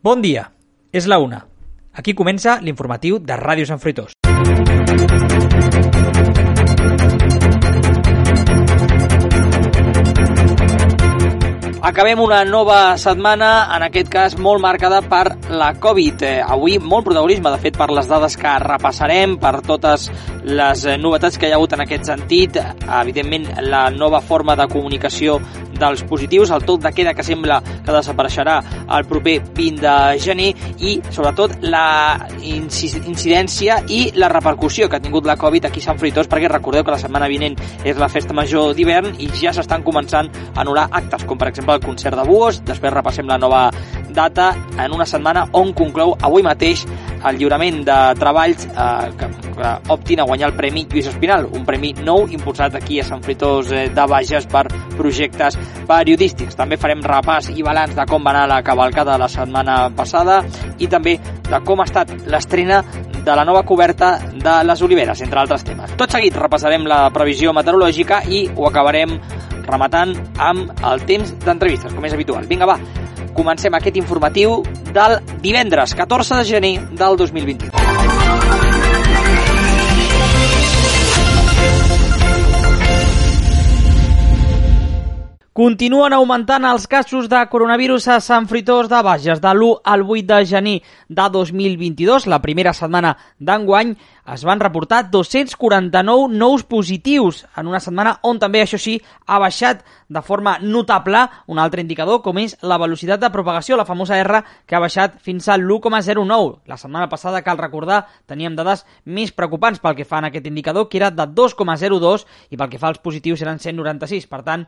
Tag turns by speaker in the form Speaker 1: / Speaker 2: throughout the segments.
Speaker 1: Bon dia, és la una. Aquí comença l'informatiu de Ràdio Sant Fruitós. Acabem una nova setmana, en aquest cas molt marcada per la Covid. Eh, avui molt protagonisme, de fet, per les dades que repassarem, per totes les novetats que hi ha hagut en aquest sentit, evidentment la nova forma de comunicació dels positius, el tot de queda que sembla que desapareixerà el proper 20 de gener i, sobretot, la incidència i la repercussió que ha tingut la Covid aquí a Sant Fruitós, perquè recordeu que la setmana vinent és la festa major d'hivern i ja s'estan començant a anul·lar actes, com per exemple el concert de Buos, després repassem la nova data en una setmana on conclou avui mateix el lliurament de treballs eh, que, que optin a guanyar el Premi Lluís Espinal, un premi nou impulsat aquí a Sant Fritós eh, de Bages per projectes periodístics. També farem repàs i balanç de com va anar la cavalcada de la setmana passada i també de com ha estat l'estrena de la nova coberta de les Oliveres, entre altres temes. Tot seguit repassarem la previsió meteorològica i ho acabarem rematant amb el temps d'entrevistes, com és habitual. Vinga, va, comencem aquest informatiu del divendres 14 de gener del 2021. Continuen augmentant els casos de coronavirus a Sant Fritós de Bages. De l'1 al 8 de gener de 2022, la primera setmana d'enguany, es van reportar 249 nous positius en una setmana on també, això sí, ha baixat de forma notable un altre indicador com és la velocitat de propagació, la famosa R, que ha baixat fins al 1,09. La setmana passada, cal recordar, teníem dades més preocupants pel que fa en aquest indicador, que era de 2,02 i pel que fa als positius eren 196. Per tant,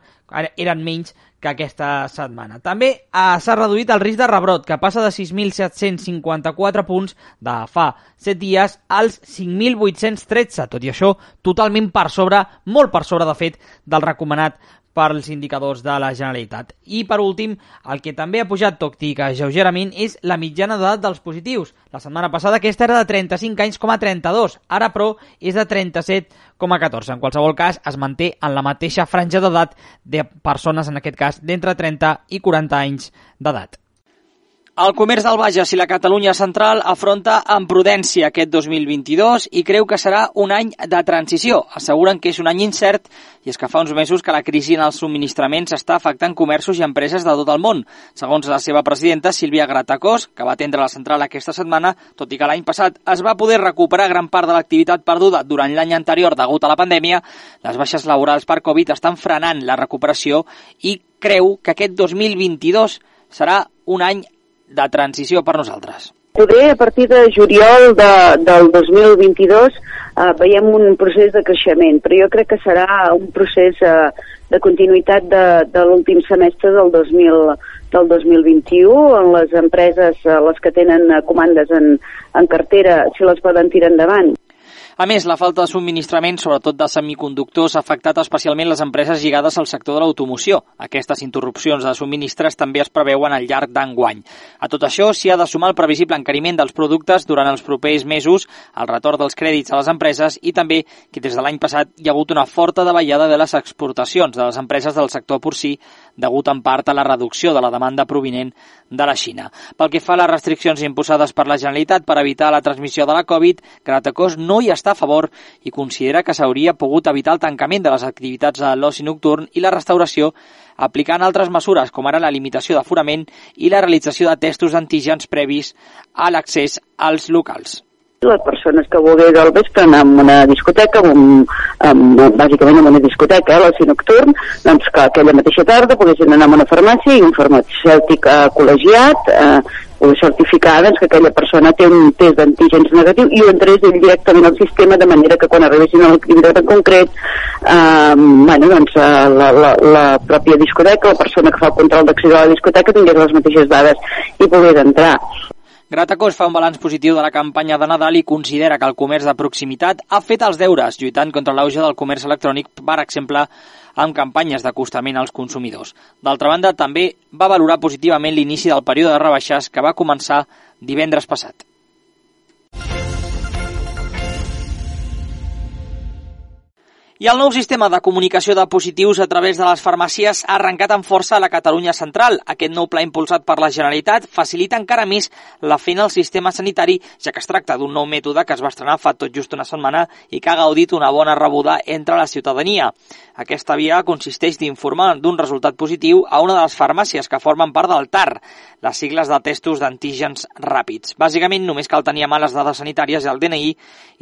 Speaker 1: eren menys que aquesta setmana. També eh, s'ha reduït el risc de rebrot, que passa de 6.754 punts de fa 7 dies als 5.813, tot i això totalment per sobre, molt per sobre de fet, del recomanat pels indicadors de la Generalitat. I per últim, el que també ha pujat tòctic lleugerament és la mitjana d'edat dels positius. La setmana passada aquesta era de 35 anys com a 32, ara però és de 37,14. En qualsevol cas, es manté en la mateixa franja d'edat de persones, en aquest cas, d'entre 30 i 40 anys d'edat. El comerç del Bages i la Catalunya central afronta amb prudència aquest 2022 i creu que serà un any de transició. Asseguren que és un any incert i és que fa uns mesos que la crisi en els subministraments està afectant comerços i empreses de tot el món. Segons la seva presidenta, Sílvia Gratacós, que va atendre la central aquesta setmana, tot i que l'any passat es va poder recuperar gran part de l'activitat perduda durant l'any anterior degut a la pandèmia, les baixes laborals per Covid estan frenant la recuperació i creu que aquest 2022 serà un any de transició per nosaltres.
Speaker 2: Poder a partir de juliol de, del 2022 eh, veiem un procés de creixement, però jo crec que serà un procés eh, de continuïtat de, de l'últim semestre del 2000, del 2021, on les empreses, eh, les que tenen comandes en, en cartera, si les poden tirar endavant.
Speaker 1: A més, la falta de subministrament, sobretot de semiconductors, ha afectat especialment les empreses lligades al sector de l'automoció. Aquestes interrupcions de subministres també es preveuen al llarg d'enguany. A tot això s'hi ha de sumar el previsible encariment dels productes durant els propers mesos, el retorn dels crèdits a les empreses i també que des de l'any passat hi ha hagut una forta davallada de les exportacions de les empreses del sector porcí, degut en part a la reducció de la demanda provinent de la Xina. Pel que fa a les restriccions imposades per la Generalitat per evitar la transmissió de la Covid, Gratacós no hi està a favor i considera que s'hauria pogut evitar el tancament de les activitats de l'oci nocturn i la restauració aplicant altres mesures com ara la limitació d'aforament i la realització de testos d'antígens previs a l'accés als locals
Speaker 2: les persones que vulguin del vespre anar a una discoteca, amb, amb, bàsicament en una discoteca, eh, l'oci nocturn, doncs que aquella mateixa tarda poguessin anar a una farmàcia i un farmacèutic eh, col·legiat eh, poder certificar doncs, que aquella persona té un test d'antígens negatiu i ho entrés directament al sistema de manera que quan arribessin a l'activitat en concret eh, bueno, doncs, eh, la, la, la pròpia discoteca, la persona que fa el control d'accés a la discoteca tingués les mateixes dades i pogués entrar.
Speaker 1: Gratacós fa un balanç positiu de la campanya de Nadal i considera que el comerç de proximitat ha fet els deures, lluitant contra l'auge del comerç electrònic, per exemple, amb campanyes d'acostament als consumidors. D'altra banda, també va valorar positivament l'inici del període de rebaixes que va començar divendres passat. I el nou sistema de comunicació de positius a través de les farmàcies ha arrencat amb força a la Catalunya central. Aquest nou pla impulsat per la Generalitat facilita encara més la feina al sistema sanitari, ja que es tracta d'un nou mètode que es va estrenar fa tot just una setmana i que ha gaudit una bona rebuda entre la ciutadania. Aquesta via consisteix d'informar d'un resultat positiu a una de les farmàcies que formen part del TAR, les sigles de testos d'antígens ràpids. Bàsicament, només cal tenir a mà les dades sanitàries i el DNI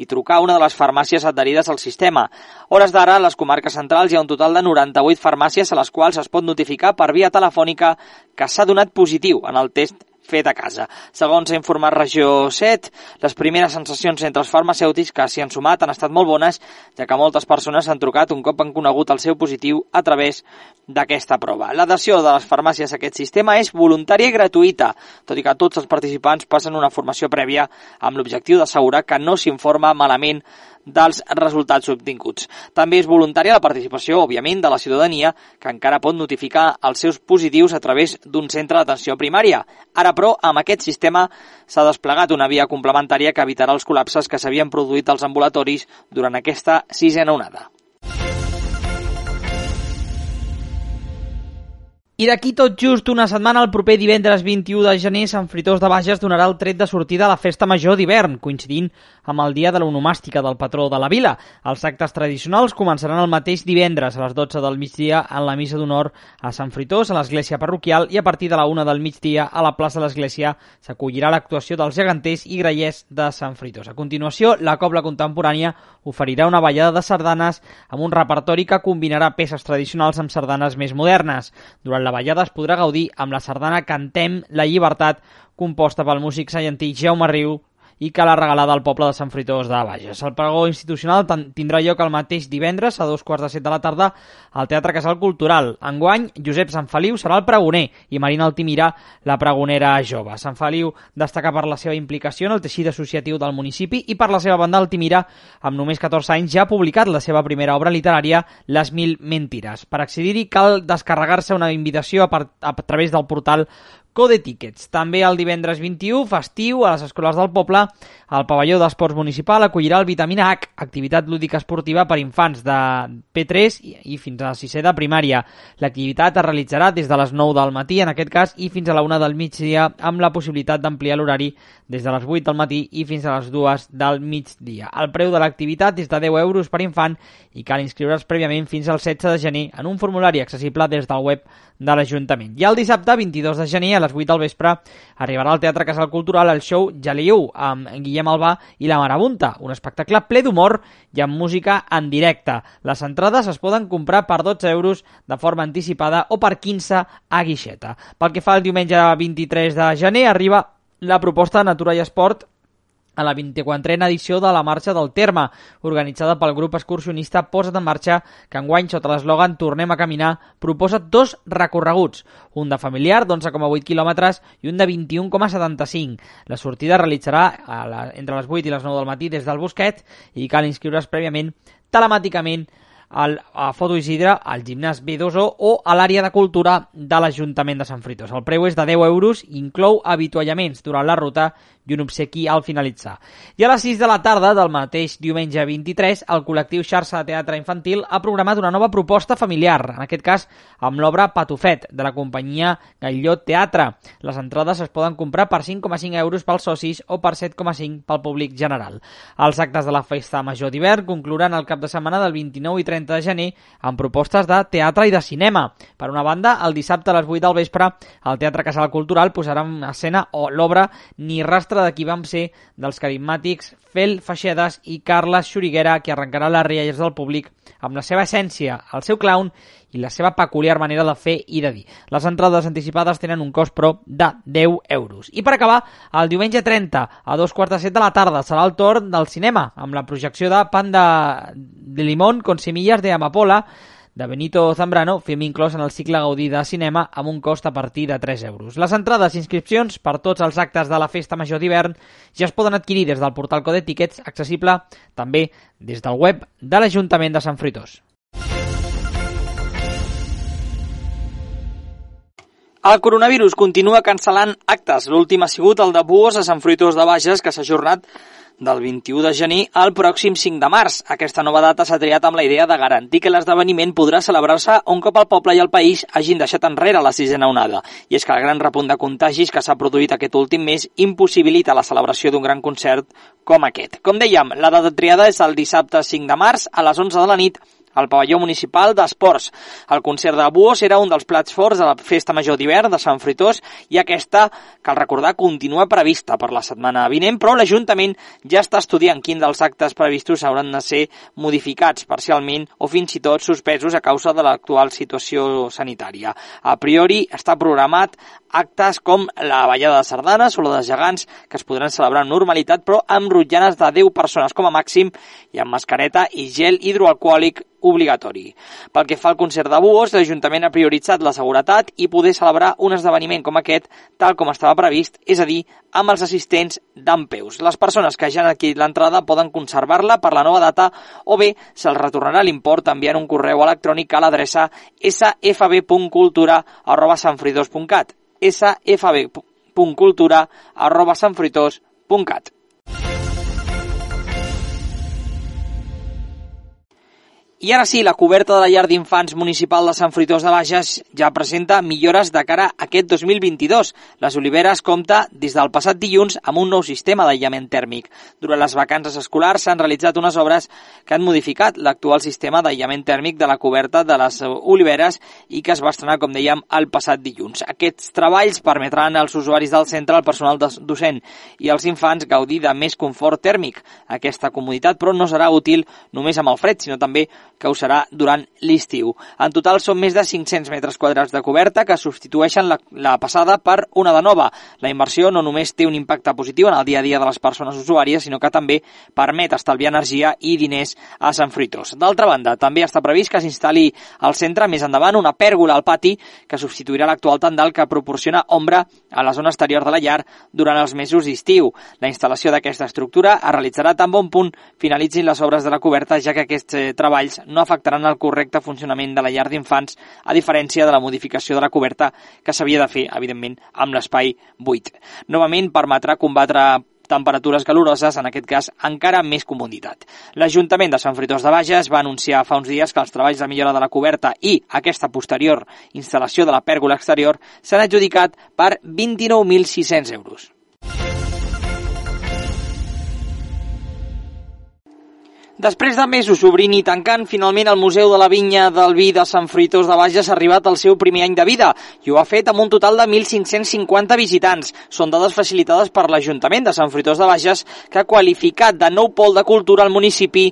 Speaker 1: i trucar a una de les farmàcies adherides al sistema. Hores hores d'ara, a les comarques centrals hi ha un total de 98 farmàcies a les quals es pot notificar per via telefònica que s'ha donat positiu en el test fet a casa. Segons ha informat Regió 7, les primeres sensacions entre els farmacèutics que s'hi han sumat han estat molt bones, ja que moltes persones han trucat un cop han conegut el seu positiu a través d'aquesta prova. L'adhesió de les farmàcies a aquest sistema és voluntària i gratuïta, tot i que tots els participants passen una formació prèvia amb l'objectiu d'assegurar que no s'informa malament dels resultats obtinguts. També és voluntària la participació, òbviament, de la ciutadania, que encara pot notificar els seus positius a través d'un centre d'atenció primària. Ara, però, amb aquest sistema s'ha desplegat una via complementària que evitarà els col·lapses que s'havien produït als ambulatoris durant aquesta sisena onada. I d'aquí tot just una setmana, el proper divendres 21 de gener, Sant Fritós de Bages donarà el tret de sortida a la festa major d'hivern, coincidint amb el dia de l'onomàstica del patró de la vila. Els actes tradicionals començaran el mateix divendres a les 12 del migdia en la missa d'honor a Sant Fritós, a l'església parroquial, i a partir de la 1 del migdia a la plaça de l'església s'acollirà l'actuació dels geganters i grellers de Sant Fritós. A continuació, la Cobla Contemporània oferirà una ballada de sardanes amb un repertori que combinarà peces tradicionals amb sardanes més modernes. Durant la ballada es podrà gaudir amb la sardana Cantem la llibertat, composta pel músic sallentí Jaume Riu, i que la regalada al poble de Sant Fritós de Bages. El pregó institucional tindrà lloc el mateix divendres a dos quarts de set de la tarda al Teatre Casal Cultural. Enguany, Josep Sant Feliu serà el pregoner i Marina Altimira la pregonera jove. Sant Feliu destaca per la seva implicació en el teixit associatiu del municipi i per la seva banda Altimira, amb només 14 anys, ja ha publicat la seva primera obra literària, Les mil mentires. Per accedir-hi cal descarregar-se una invitació a, a través del portal Code Tickets. També el divendres 21, festiu, a les escoles del poble, el pavelló d'esports municipal acollirà el Vitamina H, activitat lúdica esportiva per infants de P3 i fins a 6è de primària. L'activitat es realitzarà des de les 9 del matí, en aquest cas, i fins a la 1 del migdia, amb la possibilitat d'ampliar l'horari des de les 8 del matí i fins a les 2 del migdia. El preu de l'activitat és de 10 euros per infant i cal inscriure's prèviament fins al 16 de gener en un formulari accessible des del web de l'Ajuntament. I el dissabte, 22 de gener, a les 8 del vespre, arribarà al Teatre Casal Cultural el show Jaliu, amb Guillem Albà i La Marabunta, un espectacle ple d'humor i amb música en directe. Les entrades es poden comprar per 12 euros de forma anticipada o per 15 a guixeta. Pel que fa al diumenge 23 de gener, arriba la proposta Natura i Esport a la 24a edició de la Marxa del Terme, organitzada pel grup excursionista Posa't en Marxa, que enguany, sota l'eslògan Tornem a caminar, proposa dos recorreguts, un de familiar d'11,8 quilòmetres i un de 21,75. La sortida es realitzarà a la, entre les 8 i les 9 del matí des del Bosquet i cal inscriure's prèviament telemàticament al, a Foto Isidre, al gimnàs B2O o a l'àrea de cultura de l'Ajuntament de Sant Fritos. El preu és de 10 euros inclou avituallaments durant la ruta i un obsequi al finalitzar. I a les 6 de la tarda del mateix diumenge 23, el col·lectiu Xarxa de Teatre Infantil ha programat una nova proposta familiar, en aquest cas amb l'obra Patufet, de la companyia Gallot Teatre. Les entrades es poden comprar per 5,5 euros pels socis o per 7,5 pel públic general. Els actes de la Festa Major d'hivern conclouran el cap de setmana del 29 i 30 de gener amb propostes de teatre i de cinema. Per una banda, el dissabte a les 8 del vespre, el Teatre Casal Cultural posarà en escena l'obra Ni rastre de qui vam ser dels carismàtics Fel Feixedes i Carles Xuriguera, que arrencarà les rialles del públic amb la seva essència, el seu clown i la seva peculiar manera de fer i de dir. Les entrades anticipades tenen un cost, però, de 10 euros. I per acabar, el diumenge 30, a dos quarts de set de la tarda, serà el torn del cinema, amb la projecció de Pan de, Limón con semillas de Amapola, de Benito Zambrano, film inclòs en el cicle Gaudí de cinema amb un cost a partir de 3 euros. Les entrades i inscripcions per tots els actes de la Festa Major d'hivern ja es poden adquirir des del portal Code Tickets, accessible també des del web de l'Ajuntament de Sant Fruitós. El coronavirus continua cancel·lant actes. L'últim ha sigut el de Buos a Sant Fruitós de Bages, que s'ha ajornat del 21 de gener al pròxim 5 de març. Aquesta nova data s'ha triat amb la idea de garantir que l'esdeveniment podrà celebrar-se un cop el poble i el país hagin deixat enrere la sisena onada. I és que el gran repunt de contagis que s'ha produït aquest últim mes impossibilita la celebració d'un gran concert com aquest. Com dèiem, la data triada és el dissabte 5 de març a les 11 de la nit al pavelló municipal d'Esports. El concert de Buos era un dels plats forts de la Festa Major d'hivern de Sant Fruitós i aquesta, cal recordar, continua prevista per la setmana vinent, però l'Ajuntament ja està estudiant quin dels actes previstos hauran de ser modificats parcialment o fins i tot suspesos a causa de l'actual situació sanitària. A priori està programat actes com la ballada de sardanes o la de gegants que es podran celebrar amb normalitat però amb rotllanes de 10 persones com a màxim i amb mascareta i gel hidroalcohòlic obligatori. Pel que fa al concert de Buos, l'Ajuntament ha prioritzat la seguretat i poder celebrar un esdeveniment com aquest tal com estava previst, és a dir, amb els assistents d'Ampeus. Les persones que ja han adquirit l'entrada poden conservar-la per la nova data o bé se'ls retornarà l'import enviant un correu electrònic a l'adreça sfb.cultura.sanfridors.cat sfb.cultura.sanfritós.cat I ara sí, la coberta de la llar d'infants municipal de Sant Fruitós de Bages ja presenta millores de cara a aquest 2022. Les Oliveres compta des del passat dilluns amb un nou sistema d'aïllament tèrmic. Durant les vacances escolars s'han realitzat unes obres que han modificat l'actual sistema d'aïllament tèrmic de la coberta de les Oliveres i que es va estrenar, com dèiem, el passat dilluns. Aquests treballs permetran als usuaris del centre, al personal docent i als infants gaudir de més confort tèrmic. Aquesta comoditat, però, no serà útil només amb el fred, sinó també que ho serà durant l'estiu. En total són més de 500 metres quadrats de coberta que substitueixen la, la passada per una de nova. La inversió no només té un impacte positiu en el dia a dia de les persones usuàries, sinó que també permet estalviar energia i diners a Sant Fruitós. D'altra banda, també està previst que s'instal·li al centre més endavant una pèrgola al pati que substituirà l'actual tendal que proporciona ombra a la zona exterior de la llar durant els mesos d'estiu. La instal·lació d'aquesta estructura es realitzarà tan bon punt finalitzin les obres de la coberta, ja que aquests eh, treballs no afectaran el correcte funcionament de la llar d'infants, a diferència de la modificació de la coberta que s'havia de fer, evidentment, amb l'espai buit. Novament, permetrà combatre temperatures caloroses, en aquest cas encara més comoditat. L'Ajuntament de Sant Fritós de Bages va anunciar fa uns dies que els treballs de millora de la coberta i aquesta posterior instal·lació de la pèrgola exterior s'han adjudicat per 29.600 euros. Després de mesos obrint i tancant, finalment el Museu de la Vinya del Vi de Sant Fruitós de Bages ha arribat al seu primer any de vida i ho ha fet amb un total de 1.550 visitants. Són dades facilitades per l'Ajuntament de Sant Fruitós de Bages que ha qualificat de nou pol de cultura al municipi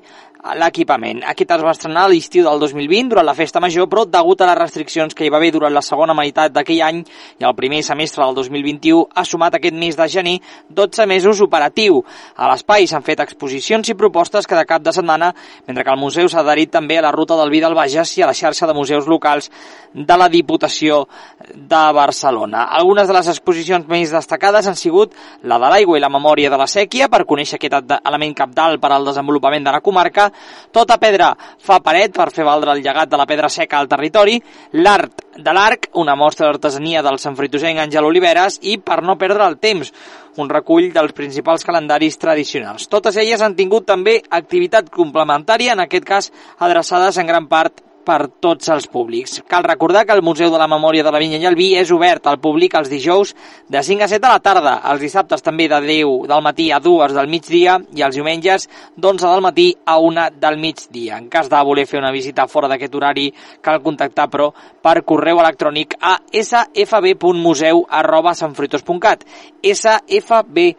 Speaker 1: l'equipament. Aquest es va estrenar a l'estiu del 2020 durant la festa major, però degut a les restriccions que hi va haver durant la segona meitat d'aquell any i el primer semestre del 2021 ha sumat aquest mes de gener 12 mesos operatiu. A l'espai s'han fet exposicions i propostes cada cap de setmana, mentre que el museu s'ha adherit també a la ruta del vi del Bages i a la xarxa de museus locals de la Diputació de Barcelona. Algunes de les exposicions més destacades han sigut la de l'aigua i la memòria de la sèquia, per conèixer aquest element capdalt per al desenvolupament de la comarca, tota pedra fa paret per fer valdre el llegat de la pedra seca al territori, l'art de l'arc, una mostra d'artesania del Fritosenc Àngel Oliveres i per no perdre el temps, un recull dels principals calendaris tradicionals. Totes elles han tingut també activitat complementària, en aquest cas adreçades en gran part per tots els públics. Cal recordar que el Museu de la Memòria de la Vinya i el Vi és obert al públic els dijous de 5 a 7 de la tarda, els dissabtes també de 10 del matí a 2 del migdia i els diumenges d'11 del matí a 1 del migdia. En cas de voler fer una visita fora d'aquest horari, cal contactar, però, per correu electrònic a sfb.museu arroba sanfritos.cat sfb.museu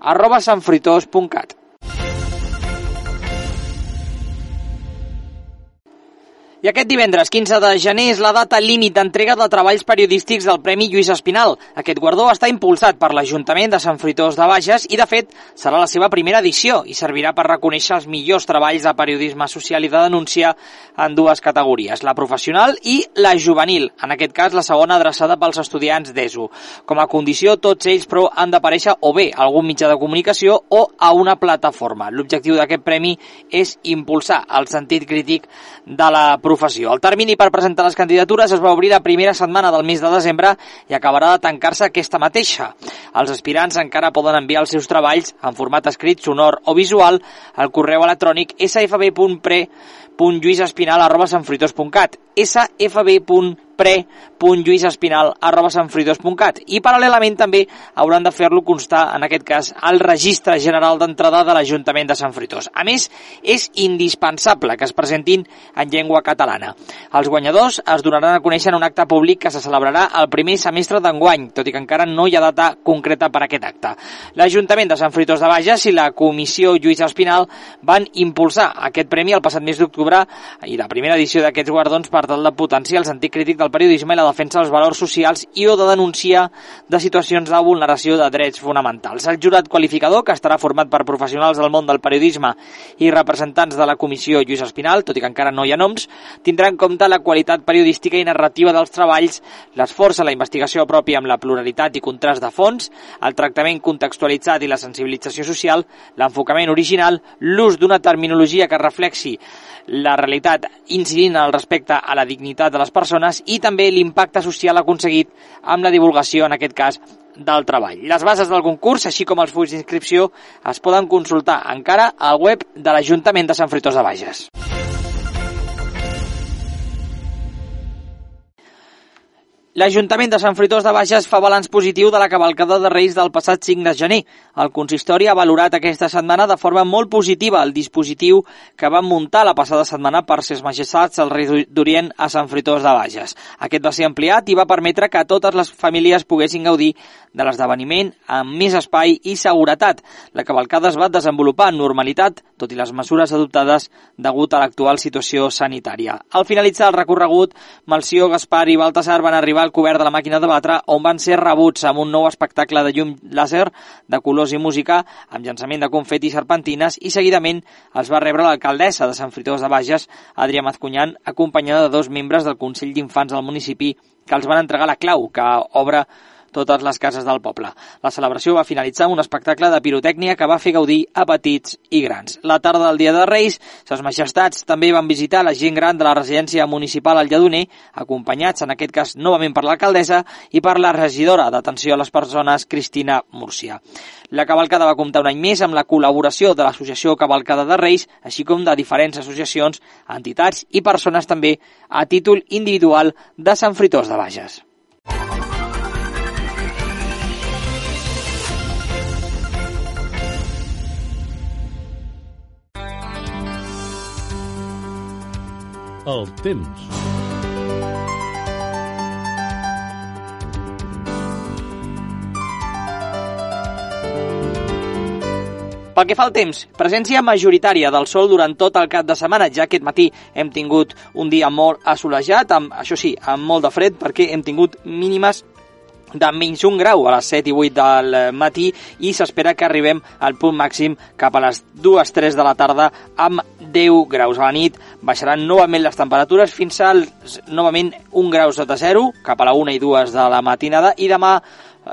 Speaker 1: arroba sanfritos.cat I aquest divendres, 15 de gener, és la data límit d'entrega de treballs periodístics del Premi Lluís Espinal. Aquest guardó està impulsat per l'Ajuntament de Sant Fruitós de Bages i, de fet, serà la seva primera edició i servirà per reconèixer els millors treballs de periodisme social i de denúncia en dues categories, la professional i la juvenil, en aquest cas la segona adreçada pels estudiants d'ESO. Com a condició, tots ells, però, han d'aparèixer o bé a algun mitjà de comunicació o a una plataforma. L'objectiu d'aquest premi és impulsar el sentit crític de la professió. El termini per presentar les candidatures es va obrir la primera setmana del mes de desembre i acabarà de tancar-se aquesta mateixa. Els aspirants encara poden enviar els seus treballs en format escrit, sonor o visual al correu electrònic sfb.pre.lluisespinal.sanfruitós.cat sfb.pre pre.lluisespinal.sanfruitós.cat i paral·lelament també hauran de fer-lo constar, en aquest cas, al registre general d'entrada de l'Ajuntament de Sant Fruitós. A més, és indispensable que es presentin en llengua catalana. Els guanyadors es donaran a conèixer en un acte públic que se celebrarà el primer semestre d'enguany, tot i que encara no hi ha data concreta per a aquest acte. L'Ajuntament de Sant Fruitós de Bages i la Comissió Lluís Espinal van impulsar aquest premi el passat mes d'octubre i la primera edició d'aquests guardons per tal de potenciar el sentit crític del periodisme i la defensa dels valors socials i o de denunciar de situacions de vulneració de drets fonamentals. El jurat qualificador, que estarà format per professionals del món del periodisme i representants de la comissió Lluís Espinal, tot i que encara no hi ha noms, tindrà en compte la qualitat periodística i narrativa dels treballs, l'esforç a la investigació pròpia amb la pluralitat i contrast de fons, el tractament contextualitzat i la sensibilització social, l'enfocament original, l'ús d'una terminologia que reflexi la realitat incidint al respecte a la dignitat de les persones i també l'impacte social aconseguit amb la divulgació, en aquest cas, del treball. Les bases del concurs, així com els fulls d'inscripció, es poden consultar encara al web de l'Ajuntament de Sant Fruitós de Bages. L'Ajuntament de Sant Fruitós de Bages fa balanç positiu de la cavalcada de Reis del passat 5 de gener. El consistori ha valorat aquesta setmana de forma molt positiva el dispositiu que van muntar la passada setmana per ses majestats el rei d'Orient a Sant Fruitós de Bages. Aquest va ser ampliat i va permetre que totes les famílies poguessin gaudir de l'esdeveniment amb més espai i seguretat. La cavalcada es va desenvolupar en normalitat, tot i les mesures adoptades degut a l'actual situació sanitària. Al finalitzar el recorregut, Malció, Gaspar i Baltasar van arribar al cobert de la màquina de batre on van ser rebuts amb un nou espectacle de llum làser, de colors i música, amb llançament de confeti i serpentines i seguidament els va rebre l'alcaldessa de Sant Fritós de Bages, Adrià Mazcunyan, acompanyada de dos membres del Consell d'Infants del municipi que els van entregar la clau que obre totes les cases del poble. La celebració va finalitzar amb un espectacle de pirotècnia que va fer gaudir a petits i grans. La tarda del Dia de Reis, ses majestats també van visitar la gent gran de la residència municipal al Lladoner, acompanyats en aquest cas novament per l'alcaldessa i per la regidora d'atenció a les persones, Cristina Múrcia. La cavalcada va comptar un any més amb la col·laboració de l'Associació Cavalcada de Reis, així com de diferents associacions, entitats i persones també a títol individual de Sant Fritós de Bages.
Speaker 3: El temps.
Speaker 1: Pel que fa al temps, presència majoritària del sol durant tot el cap de setmana, ja aquest matí hem tingut un dia molt assolejat, amb, això sí, amb molt de fred, perquè hem tingut mínimes de menys un grau a les 7 i 8 del matí i s'espera que arribem al punt màxim cap a les 2-3 de la tarda amb 10 graus. A la nit baixaran novament les temperatures fins al novament 1 grau sota 0 cap a la 1 i 2 de la matinada i demà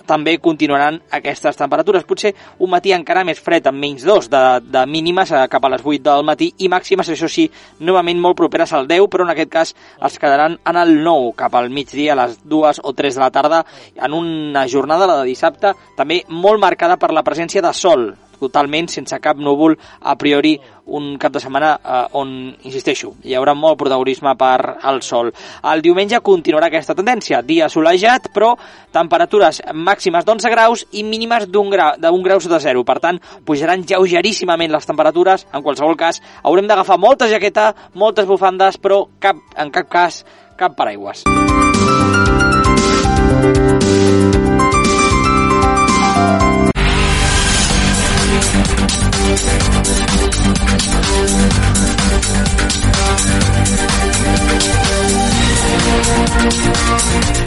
Speaker 1: també continuaran aquestes temperatures. Potser un matí encara més fred, amb menys 2 de, de mínimes eh, cap a les 8 del matí i màximes, això sí, novament molt properes al 10, però en aquest cas es quedaran en el 9 cap al migdia, a les 2 o 3 de la tarda, en una jornada, la de dissabte, també molt marcada per la presència de sol, totalment sense cap núvol a priori un cap de setmana eh, on, insisteixo, hi haurà molt protagonisme per al sol. El diumenge continuarà aquesta tendència, dia solejat, però temperatures màximes d'11 graus i mínimes d'un grau, d'un grau sota zero. Per tant, pujaran lleugeríssimament les temperatures. En qualsevol cas, haurem d'agafar molta jaqueta, moltes bufandes, però cap, en cap cas cap paraigües.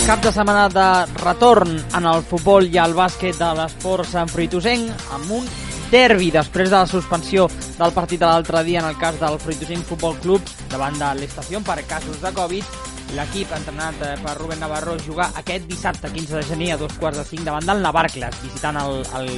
Speaker 1: Cap de setmana de retorn en el futbol i el bàsquet de l'esport sanfruitosenc amb un derbi després de la suspensió del partit de l'altre dia en el cas del Fruitosenc Futbol Club davant de l'estació per casos de Covid l'equip entrenat eh, per Rubén Navarro jugar aquest dissabte 15 de gener a dos quarts de cinc davant del Navarcles, visitant el, el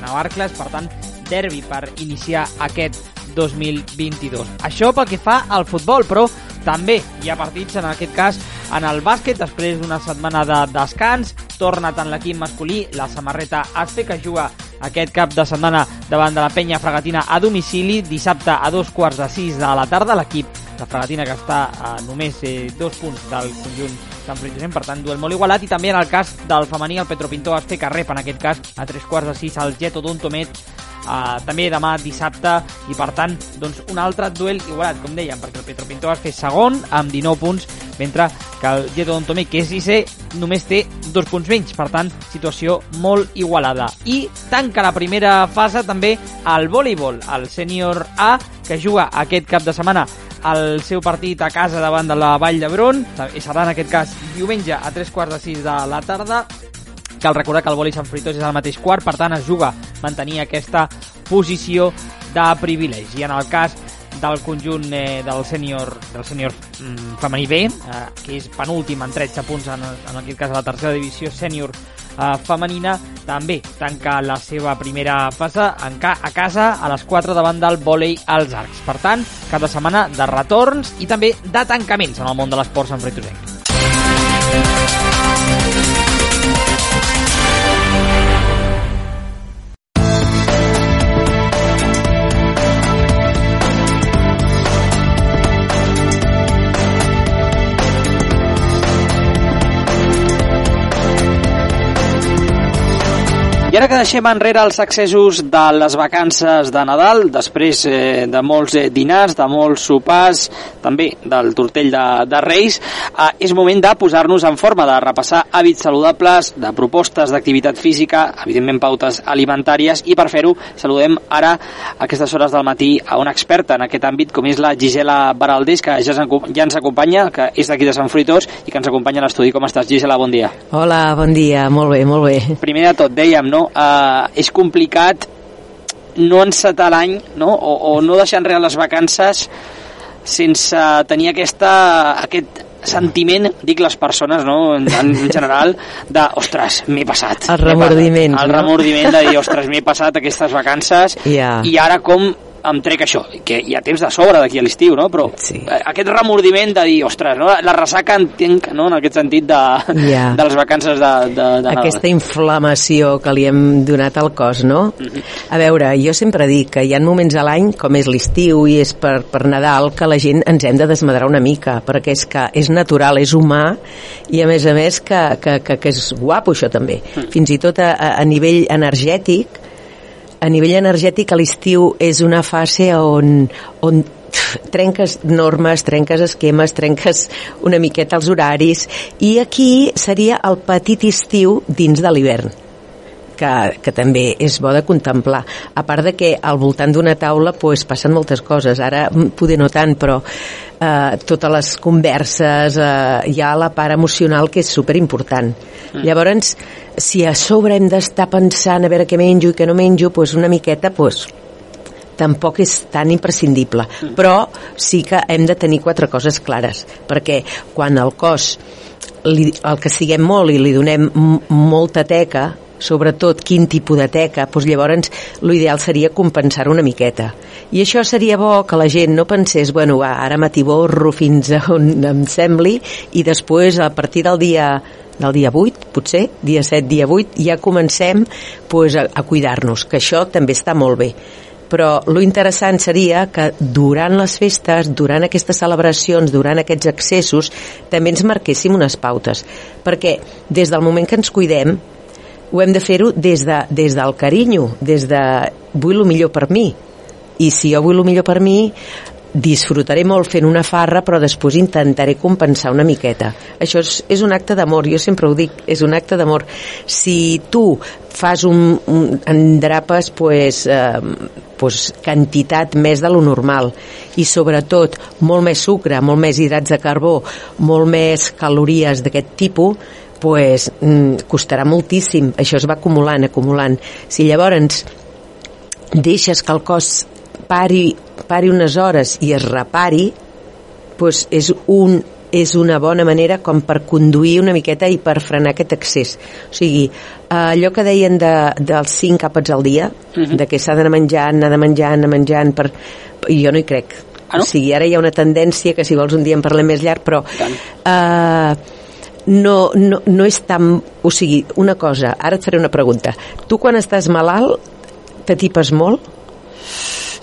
Speaker 1: Navarcles, per tant, derbi per iniciar aquest 2022. Això pel que fa al futbol, però també hi ha partits, en aquest cas, en el bàsquet, després d'una setmana de descans, torna tant l'equip masculí, la samarreta Azte, que juga aquest cap de setmana davant de la penya fregatina a domicili, dissabte a dos quarts de sis de la tarda, l'equip de fregatina que està a només eh, dos punts del conjunt Sant Frigisenc, per tant, duel molt igualat, i també en el cas del femení, el Petro Pintor Azte, que rep en aquest cas a tres quarts de sis el Geto Dontomet, uh, també demà dissabte i per tant doncs, un altre duel igualat com dèiem perquè el Petro Pintor es fer segon amb 19 punts mentre que el Geto Don Tomé que és sisè només té dos punts menys. Per tant situació molt igualada. I tanca la primera fase també el voleibol, el sènior A que juga aquest cap de setmana el seu partit a casa davant de la Vall d'Hebron, serà en aquest cas diumenge a tres quarts de sis de la tarda Cal recordar que el vòlei Sant Fruitós és al mateix quart, per tant es juga mantenir aquesta posició de privilegi. En el cas del conjunt eh, del sènior del sènior mm, femení B, eh, que és penúltim en 13 punts en, en aquest cas a la tercera divisió sènior eh, femenina, també tanca la seva primera fase en ca a casa a les 4 davant del vòlei als arcs. Per tant, cada setmana de retorns i també de tancaments en el món de l'esport Sant I ara que deixem enrere els accessos de les vacances de Nadal, després eh, de molts eh, dinars, de molts sopars, també del tortell de, de Reis, eh, és moment de posar-nos en forma, de repassar hàbits saludables, de propostes d'activitat física, evidentment pautes alimentàries, i per fer-ho saludem ara a aquestes hores del matí a una experta en aquest àmbit, com és la Gisela Baraldés, que ja, ja ens acompanya, que és d'aquí de Sant Fruitós, i que ens acompanya a l'estudi. Com estàs, Gisela? Bon dia.
Speaker 4: Hola, bon dia. Molt bé, molt bé.
Speaker 1: Primer de tot, dèiem, no? Eh, és complicat no encetar l'any no? O, o no deixar enrere les vacances sense tenir aquesta, aquest sentiment, dic les persones, no? en, en general, de, ostres, m'he passat.
Speaker 4: El remordiment.
Speaker 1: El remordiment de dir, ostres, m'he passat aquestes vacances
Speaker 4: yeah.
Speaker 1: i ara com em trec això, que hi ha temps de sobre d'aquí a l'estiu, no? però
Speaker 4: sí.
Speaker 1: aquest remordiment de dir, ostres, no? la ressaca entenc no? en aquest sentit de,
Speaker 4: yeah.
Speaker 1: de les vacances de, de, de
Speaker 4: Aquesta inflamació que li hem donat al cos, no? Uh -huh. A veure, jo sempre dic que hi ha moments a l'any, com és l'estiu i és per, per Nadal, que la gent ens hem de desmadrar una mica, perquè és que és natural, és humà, i a més a més que, que, que, que és guapo això també. -huh. Fins i tot a, a nivell energètic, a nivell energètic a l'estiu és una fase on, on trenques normes, trenques esquemes, trenques una miqueta els horaris i aquí seria el petit estiu dins de l'hivern que, que també és bo de contemplar. A part de que al voltant d'una taula pues, passen moltes coses. Ara poder no tant, però eh, totes les converses, eh, hi ha la part emocional que és superimportant. Mm. Llavors, si a sobre hem d'estar pensant a veure què menjo i què no menjo, pues una miqueta, pues, tampoc és tan imprescindible. Mm. Però sí que hem de tenir quatre coses clares, perquè quan el cos li, el que siguem molt i li donem molta teca, sobretot quin tipus de teca, doncs llavors l'ideal seria compensar una miqueta. I això seria bo que la gent no pensés, bueno, va, ara m'atiborro fins a on em sembli i després a partir del dia del dia 8, potser, dia 7, dia 8, ja comencem pues, a, a cuidar-nos, que això també està molt bé. Però lo interessant seria que durant les festes, durant aquestes celebracions, durant aquests accessos, també ens marquéssim unes pautes, perquè des del moment que ens cuidem ho hem de fer-ho des, de, des del carinyo, des de vull el millor per mi. I si jo vull el millor per mi, disfrutaré molt fent una farra, però després intentaré compensar una miqueta. Això és, és un acte d'amor, jo sempre ho dic, és un acte d'amor. Si tu fas un, un endrapes pues, eh, pues, quantitat més de lo normal i sobretot molt més sucre, molt més hidrats de carbó, molt més calories d'aquest tipus, pues, mm, costarà moltíssim. Això es va acumulant, acumulant. Si llavors deixes que el cos pari, pari unes hores i es repari, pues és un és una bona manera com per conduir una miqueta i per frenar aquest excés. O sigui, eh, allò que deien de, dels cinc àpats al dia, uh -huh. de que s'ha d'anar menjant, anar de menjant, anar menjant, per... jo no hi crec.
Speaker 1: Ah, no?
Speaker 4: O sigui, ara hi ha una tendència que si vols un dia en parlem més llarg, però... Eh, no, no, no és tan... O sigui, una cosa, ara et faré una pregunta. Tu quan estàs malalt t'atipes molt?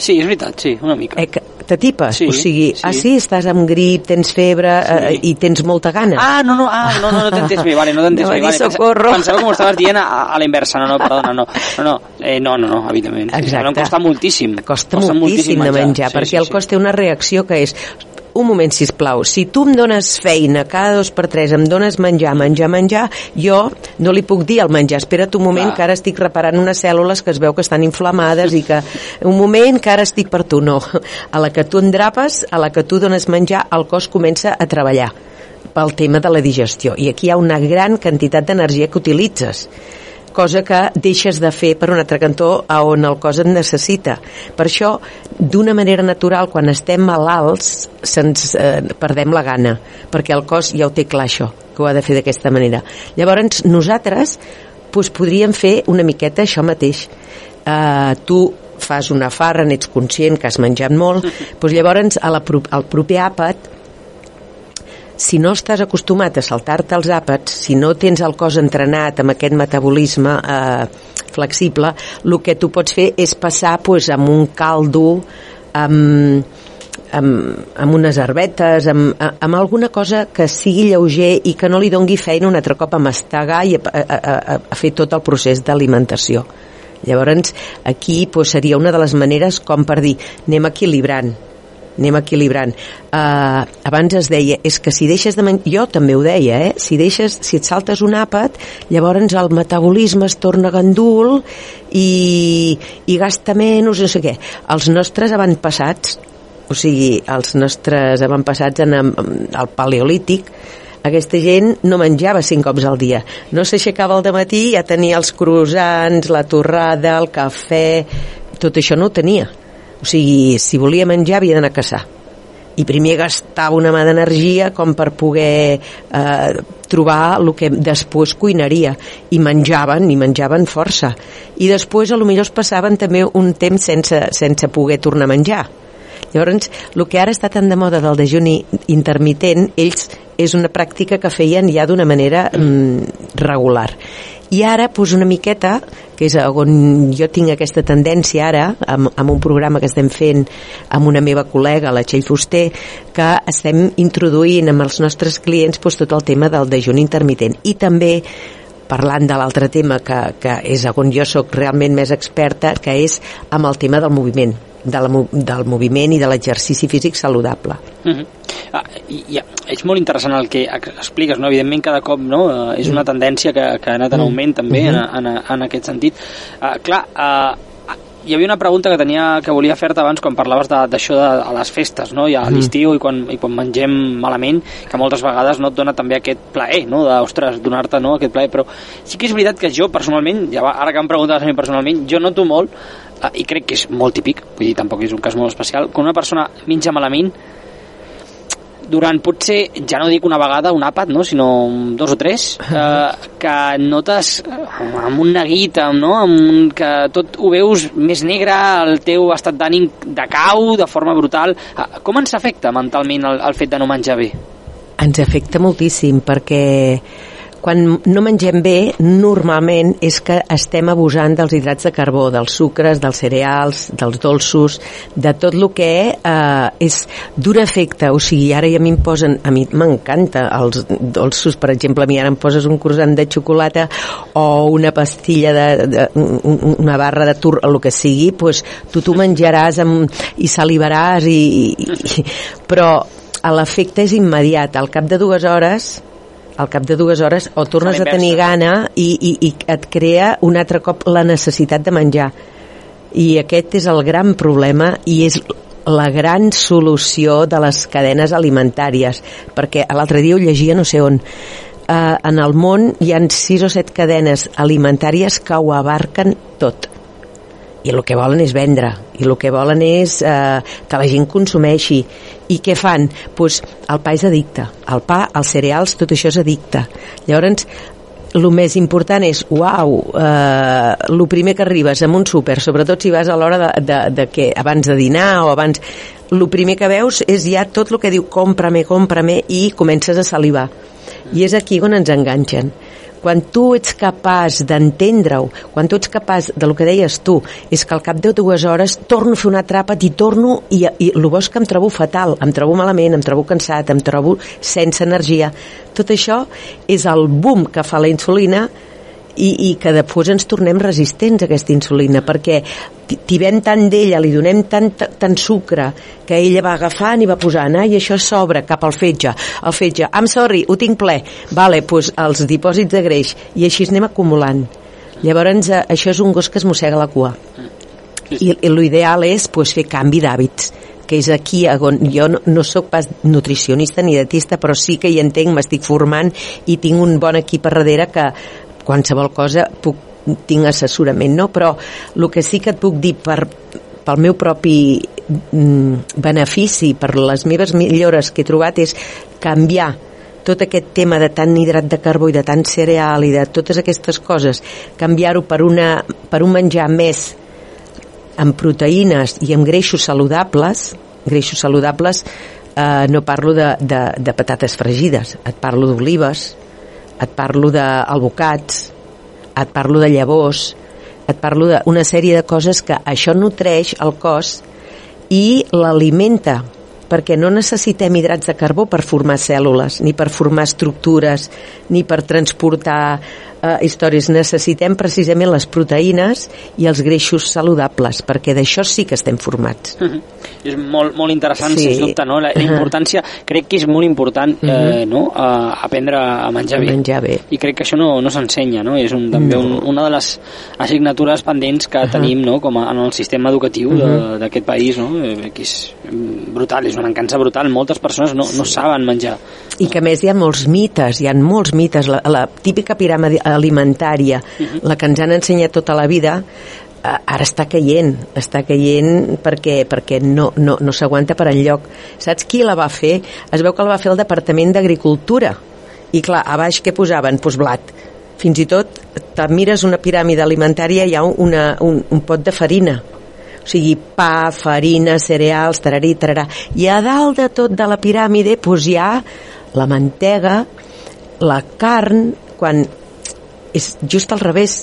Speaker 1: Sí, és veritat, sí, una mica.
Speaker 4: Eh, que t'atipes?
Speaker 1: Sí,
Speaker 4: o sigui,
Speaker 1: sí.
Speaker 4: ah, sí, estàs amb grip, tens febre eh, i tens molta gana?
Speaker 1: Ah, no, no, ah, no, no, no t'he entès bé, vale, no t'he entès
Speaker 4: No,
Speaker 1: bé.
Speaker 4: va
Speaker 1: Vale.
Speaker 4: socorro.
Speaker 1: Pensava que m'ho estaves dient a, a la inversa, no, no, perdona, no, no, no, eh, no, no, no, evidentment. Sí,
Speaker 4: Exacte.
Speaker 1: Em costa moltíssim.
Speaker 4: Costa, moltíssim, de menjar,
Speaker 1: Sí,
Speaker 4: perquè
Speaker 1: sí,
Speaker 4: el
Speaker 1: sí.
Speaker 4: cos té una reacció que és un moment, si plau. Si tu em dones feina cada dos per tres, em dones menjar, menjar, menjar, jo no li puc dir al menjar, espera't un moment
Speaker 1: Clar.
Speaker 4: que ara estic reparant unes cèl·lules que es veu que estan inflamades i que un moment que ara estic per tu. No, a la que tu endrapes, a la que tu dones menjar, el cos comença a treballar pel tema de la digestió. I aquí hi ha una gran quantitat d'energia que utilitzes cosa que deixes de fer per un altre cantó a on el cos et necessita. Per això, d'una manera natural, quan estem malalts, se'ns eh, perdem la gana, perquè el cos ja ho té clar això, que ho ha de fer d'aquesta manera. Llavors, nosaltres doncs, podríem fer una miqueta això mateix. Eh, tu fas una farra, n'ets conscient que has menjat molt, doncs llavors a la, al proper àpat si no estàs acostumat a saltar-te els àpats, si no tens el cos entrenat amb aquest metabolisme eh, flexible, el que tu pots fer és passar pues, amb un caldo, amb, amb, amb unes herbetes, amb, amb alguna cosa que sigui lleuger i que no li dongui feina un altre cop a mastegar i a, a, a, a fer tot el procés d'alimentació. Llavors, aquí pues, seria una de les maneres com per dir, anem equilibrant, anem equilibrant. Uh, abans es deia, és que si deixes de menjar, jo també ho deia, eh? si, deixes, si et saltes un àpat, llavors el metabolisme es torna gandul i, i gasta menys, no sé què. Els nostres avantpassats, o sigui, els nostres avantpassats en, el paleolític, aquesta gent no menjava cinc cops al dia. No s'aixecava al matí ja tenia els croissants, la torrada, el cafè... Tot això no ho tenia. O sigui, si volia menjar havia d'anar a caçar. I primer gastava una mà d'energia com per poder eh, trobar el que després cuinaria. I menjaven, i menjaven força. I després a lo millor es passaven també un temps sense, sense poder tornar a menjar. Llavors, el que ara està tan de moda del dejuni intermitent, ells és una pràctica que feien ja d'una manera mm, regular. I ara, doncs una miqueta, que és on jo tinc aquesta tendència ara, amb, amb un programa que estem fent amb una meva col·lega, la Txell Fuster, que estem introduint amb els nostres clients doncs, tot el tema del dejuni intermitent. I també parlant de l'altre tema que, que és on jo sóc realment més experta, que és amb el tema del moviment, de la, del moviment i de l'exercici físic saludable.
Speaker 1: Uh -huh. ah, i, i, és molt interessant el que ex- expliques, no? evidentment cada cop no? Eh, és una tendència que, que ha anat en
Speaker 4: Mm.
Speaker 1: augment també en, en, en aquest sentit uh, clar, uh, hi havia una pregunta que tenia que volia fer-te abans quan parlaves de- d'això de, de, a les festes no? i a l'estiu i, quan, i quan mengem malament que moltes vegades no et dona també aquest plaer no? de, ostres, donar-te no? aquest plaer però sí que és veritat que jo personalment ja va, ara que em preguntaves a mi personalment jo noto molt eh, i crec que és molt típic vull dir, tampoc és un cas molt especial quan una persona menja malament durant potser, ja no dic una vegada, un àpat, no? sinó dos o tres, eh, que notes eh, amb un neguit, amb, no? amb un, que tot ho veus més negre, el teu estat d'ànim decau de forma brutal. Eh, Com ens afecta mentalment el, el fet de no menjar bé?
Speaker 4: Ens afecta moltíssim perquè quan no mengem bé, normalment és que estem abusant dels hidrats de carbó, dels sucres, dels cereals, dels dolços, de tot el que eh, és d'un efecte. O sigui, ara ja a mi em posen... A mi m'encanta els dolços, per exemple, a mi ara em poses un croissant de xocolata o una pastilla de, de un- un- una barra de tur, el que sigui, pues, tu t'ho menjaràs amb, i salivaràs i, i, i, però l'efecte és immediat. Al cap de dues hores al cap de dues hores o tornes
Speaker 1: A
Speaker 4: tenir gana i, i, i et crea un altre cop la necessitat de menjar. I aquest és el gran problema i és la gran solució de les cadenes alimentàries perquè l'altre dia ho llegia no sé on. Eh, en el món hi han sis o set cadenes alimentàries que ho abarquen tot i el que volen és vendre. I el que volen és eh, que la gent consumeixi. I què fan? Pues, el pa és addicte. El pa, els cereals, tot això és addicte. Llavors el més important és, uau, eh, el primer que arribes en un súper, sobretot si vas a l'hora de, de, de que abans de dinar o abans... El primer que veus és ja tot el que diu compra-me, compra-me i comences a salivar. I és aquí on ens enganxen quan tu ets capaç d'entendre-ho, quan tu ets capaç de lo que deies tu, és que al cap de dues hores torno a fer una tràpat i torno i, i el bo és que em trobo fatal, em trobo malament, em trobo cansat, em trobo sense energia. Tot això és el boom que fa la insulina i, i que després ens tornem resistents a aquesta insulina perquè tibem tant d'ella, li donem tant, tant sucre que ella va agafant i va posant i això s'obre cap al fetge el fetge, I'm sorry, ho tinc ple. Vale, doncs els dipòsits de greix i així anem acumulant. Llavors eh, això és un gos que es mossega la cua. I, i l'ideal és pues, fer canvi d'hàbits que és aquí on jo no, no sóc pas nutricionista ni dietista, però sí que hi entenc, m'estic formant i tinc un bon equip a darrere que qualsevol cosa puc, tinc assessorament, no? Però el que sí que et puc dir per, pel meu propi mm, benefici, per les meves millores que he trobat és canviar tot aquest tema de tant hidrat de carbó i de tant cereal i de totes aquestes coses, canviar-ho per, una, per un menjar més amb proteïnes i amb greixos saludables, greixos saludables eh, no parlo de, de, de patates fregides, et parlo d'olives, et parlo d'albocats, et parlo de llavors, et parlo d'una sèrie de coses que això nutreix el cos i l'alimenta perquè no necessitem hidrats de carbó per formar cèl·lules, ni per formar estructures, ni per transportar eh, històries. Necessitem precisament les proteïnes i els greixos saludables, perquè d'això sí que estem formats.
Speaker 1: Mm -hmm. És molt, molt interessant, sí. sens dubte, no? La, la importància, crec que és molt important eh, mm -hmm. no? a aprendre a menjar bé.
Speaker 4: A menjar bé.
Speaker 1: I crec que això no, no s'ensenya, no? És un, també no. un, una de les assignatures pendents que uh -huh. tenim no? com a, en el sistema educatiu uh -huh. d'aquest país, no? Eh, que és brutal, és una mancança brutal. Moltes persones no, sí. no saben menjar.
Speaker 4: I que més hi ha molts mites, hi ha molts mites. La, la típica piràmide alimentària, uh -huh. la que ens han ensenyat tota la vida, eh, ara està caient, està caient perquè, perquè no, no, no s'aguanta per enlloc. Saps qui la va fer? Es veu que la va fer el Departament d'Agricultura. I clar, a baix què posaven? Pues blat. Fins i tot, te mires una piràmide alimentària, hi ha una, un, un pot de farina. O sigui, pa, farina, cereals, tararí, tararà. I a dalt de tot de la piràmide pues, hi ha la mantega, la carn, quan és just al revés.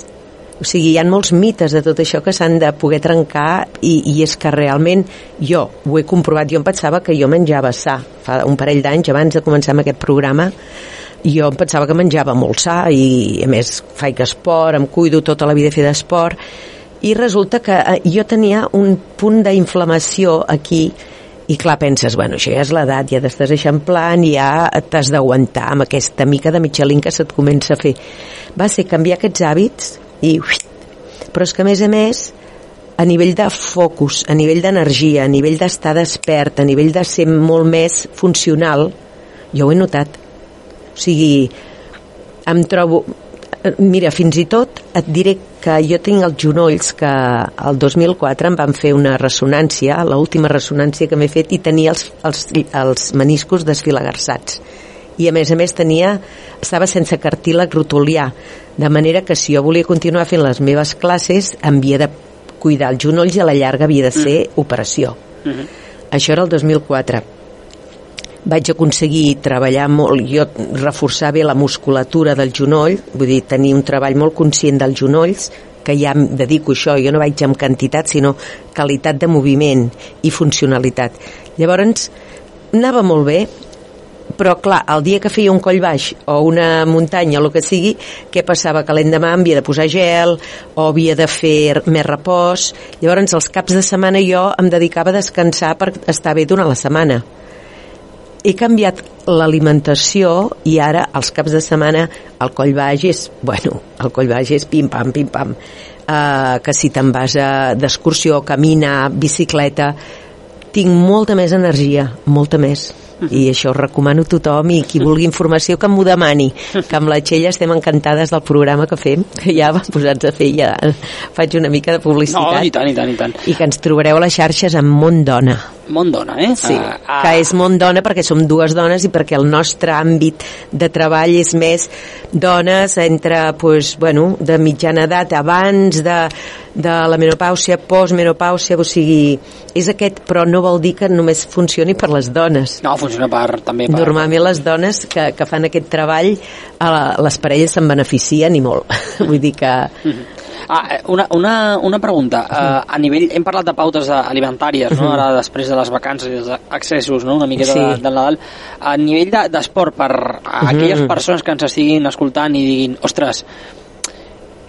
Speaker 4: O sigui, hi ha molts mites de tot això que s'han de poder trencar i, i és que realment jo ho he comprovat, jo em pensava que jo menjava sa. Fa un parell d'anys abans de començar amb aquest programa jo em pensava que menjava molt sa i a més faig esport, em cuido tota la vida fer d'esport. I resulta que eh, jo tenia un punt d'inflamació aquí i clar, penses, bueno, això ja és l'edat, ja t'estàs eixamplant, ja t'has d'aguantar amb aquesta mica de mitjalín que se't comença a fer. Va ser canviar aquests hàbits i... Però és que, a més a més, a nivell de focus, a nivell d'energia, a nivell d'estar despert, a nivell de ser molt més funcional, jo ho he notat. O sigui, em trobo Mira, fins i tot et diré que jo tinc els genolls que el 2004 em van fer una ressonància, l'última ressonància que m'he fet, i tenia els, els, els meniscos desfilagarsats. I a més a més tenia, estava sense cartílag rotulià, de manera que si jo volia continuar fent les meves classes, em havia de cuidar els genolls i a la llarga havia de ser mm. operació. Mm -hmm. Això era el 2004 vaig aconseguir treballar molt, jo reforçar bé la musculatura del genoll, vull dir, tenir un treball molt conscient dels genolls, que ja em dedico això, jo no vaig amb quantitat, sinó qualitat de moviment i funcionalitat. Llavors, anava molt bé, però clar, el dia que feia un coll baix o una muntanya o el que sigui, què passava? Que l'endemà havia de posar gel o havia de fer més repòs. Llavors, els caps de setmana jo em dedicava a descansar per estar bé durant la setmana he canviat l'alimentació i ara els caps de setmana el coll baix és, bueno, el coll baix és pim-pam, pim-pam. Uh, que si te'n vas d'excursió, caminar, bicicleta, tinc molta més energia, molta més. i això ho recomano a tothom i qui vulgui informació que m'ho demani que amb la Txella estem encantades del programa que fem que ja vam posats a fer ja faig una mica de publicitat
Speaker 1: No, i tant, i tant, i tant.
Speaker 4: i que ens trobareu a les xarxes amb Mont Dona
Speaker 1: Mont dona, eh?
Speaker 4: Sí,
Speaker 1: Ah, ah.
Speaker 4: que és Mont Dona perquè som dues dones i perquè el nostre àmbit de treball és més dones entre, pues, bueno, de mitjana edat, abans de, de la menopàusia, postmenopàusia, o sigui, és aquest, però no vol dir que només funcioni per les dones.
Speaker 1: No, funciona per, també per...
Speaker 4: Normalment les dones que, que fan aquest treball, a la, les parelles se'n beneficien i molt. Vull dir que...
Speaker 1: Ah, eh, una, una, una pregunta. Uh, a nivell, hem parlat de pautes alimentàries, no? Ara després de les vacances i els accessos, no? Una miqueta
Speaker 4: Sí.
Speaker 1: de, del Nadal. A nivell de- d'esport, per a aquelles persones que ens estiguin escoltant i diguin, ostres,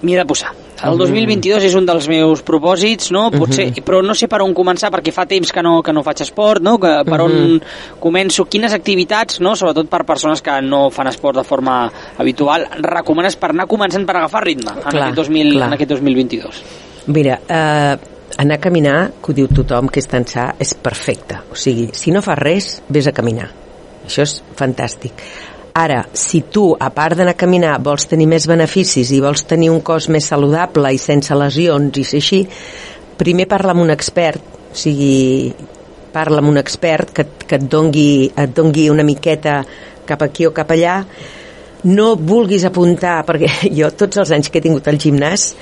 Speaker 1: m'hi he de posar. El 2022 és un dels meus propòsits, no? Potser, però no sé per on començar perquè fa temps que no, que no faig esport, no? Que per on començo, quines activitats, no? Sobretot per persones que no fan esport de forma habitual, recomanes per anar començant per agafar ritme en,
Speaker 4: Clar,
Speaker 1: aquest, 2000,
Speaker 4: clar.
Speaker 1: en aquest 2022?
Speaker 4: Mira, eh, anar a caminar, que ho diu tothom que és tan sa, és perfecte. O sigui, si no fas res, vés a caminar. Això és fantàstic. Ara, si tu, a part d'anar a caminar, vols tenir més beneficis i vols tenir un cos més saludable i sense lesions i així, primer parla amb un expert, o sigui, parla amb un expert que, que et, dongui, et dongui una miqueta cap aquí o cap allà, no vulguis apuntar, perquè jo tots els anys que he tingut al gimnàs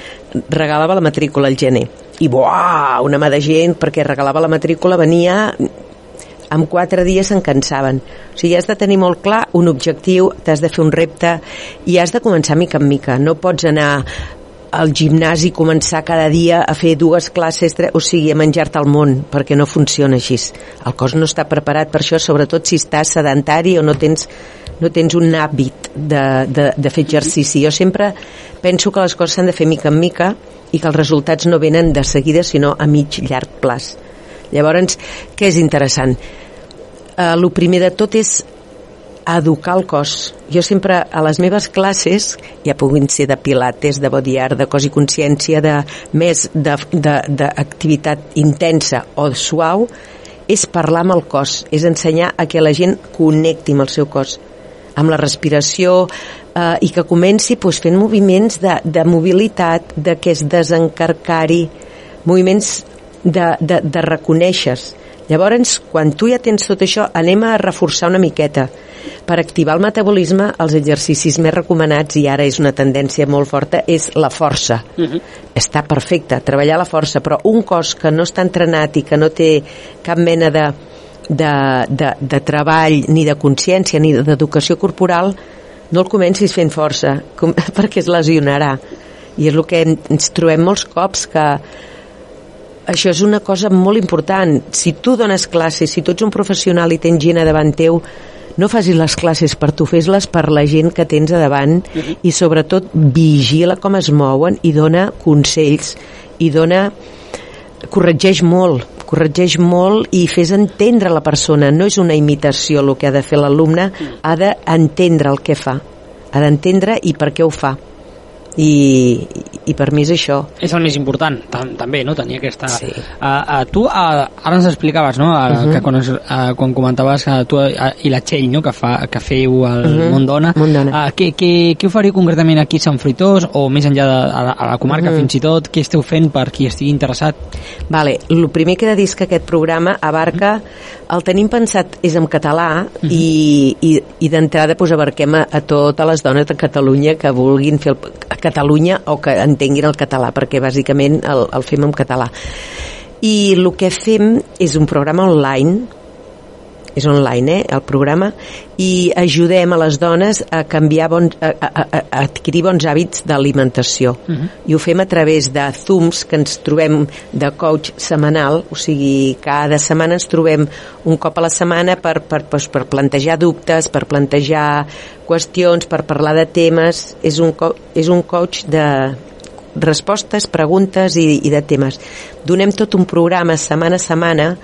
Speaker 4: regalava la matrícula al gener. I buah, una mà de gent, perquè regalava la matrícula, venia en quatre dies se'n cansaven. O sigui, has de tenir molt clar un objectiu, t'has de fer un repte i has de començar mica en mica. No pots anar al gimnàs i començar cada dia a fer dues classes, tres, o sigui, a menjar-te el món, perquè no funciona així. El cos no està preparat per això, sobretot si estàs sedentari o no tens, no tens un hàbit de, de, de fer exercici. Jo sempre penso que les coses s'han de fer mica en mica i que els resultats no venen de seguida, sinó a mig llarg plaç. Llavors, què és interessant? Eh, el primer de tot és educar el cos. Jo sempre a les meves classes, ja puguin ser de pilates, de body art, de cos i consciència, de més d'activitat intensa o suau, és parlar amb el cos, és ensenyar a que la gent connecti amb el seu cos, amb la respiració eh, i que comenci pues, fent moviments de, de mobilitat, de que es desencarcari, moviments de, de, de reconèixer Llavors, quan tu ja tens tot això, anem a reforçar una miqueta. Per activar el metabolisme, els exercicis més recomanats, i ara és una tendència molt forta, és la força. Uh -huh. Està perfecte, treballar la força, però un cos que no està entrenat i que no té cap mena de, de, de, de treball, ni de consciència, ni d'educació corporal, no el comencis fent força, com, perquè es lesionarà. I és el que ens trobem molts cops, que això és una cosa molt important. Si tu dones classes, si tu ets un professional i tens gent a davant teu, no facis les classes per tu, fes-les per la gent que tens a davant uh -huh. i sobretot vigila com es mouen i dona consells i dona corregeix molt corregeix molt i fes entendre la persona no és una imitació el que ha de fer l'alumne ha d'entendre el que fa ha d'entendre i per què ho fa i, i per mi és això
Speaker 1: És el més important, tam també, no? Tenir aquesta...
Speaker 4: Sí.
Speaker 1: Uh, uh, tu uh, ara ens explicaves, no? Uh, uh -huh. que quan, uh, quan comentaves que tu uh, i la Txell, no? Que, fa, que feu al uh -huh. Montdona,
Speaker 4: Montdona.
Speaker 1: Uh, què, què, què oferiu concretament aquí a Sant Fruitós o més enllà de a la, a la comarca uh -huh. fins i tot? Què esteu fent per qui estigui interessat?
Speaker 4: Vale, el primer que he de dir que aquest programa abarca, el tenim pensat és en català uh -huh. i, i, i d'entrada pues, abarquem a, a totes les dones de Catalunya que vulguin fer el, a Catalunya o que entenguin el català, perquè bàsicament el, el fem en català. I el que fem és un programa online és online, eh, el programa, i ajudem a les dones a canviar bons, a, a, a, a adquirir bons hàbits d'alimentació. Uh -huh. I ho fem a través de Zooms que ens trobem de coach setmanal, o sigui, cada setmana ens trobem un cop a la setmana per, per, per, per plantejar dubtes, per plantejar qüestions, per parlar de temes. És un, és un coach de respostes, preguntes i, i de temes. Donem tot un programa setmana a setmana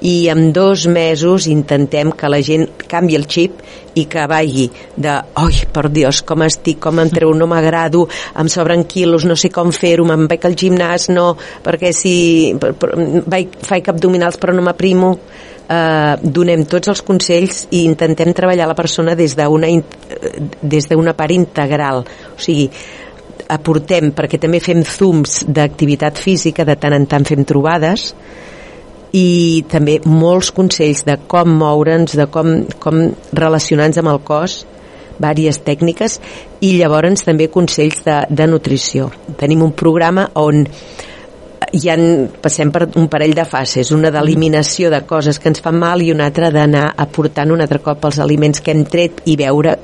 Speaker 4: i en dos mesos intentem que la gent canvi el xip i que vagi de, oi, per Dios, com estic, com em treu, no m'agrado, em sobren quilos, no sé com fer-ho, me'n vaig al gimnàs, no, perquè si per, per, vaig, faig abdominals però no m'aprimo, eh, donem tots els consells i intentem treballar la persona des d'una des d'una part integral, o sigui, aportem, perquè també fem zooms d'activitat física, de tant en tant fem trobades, i també molts consells de com moure'ns, de com, com relacionar-nos amb el cos, vàries tècniques i llavors també consells de, de nutrició. Tenim un programa on hi han, passem per un parell de fases, una d'eliminació de coses que ens fan mal i una altra d'anar aportant un altre cop els aliments que hem tret i veure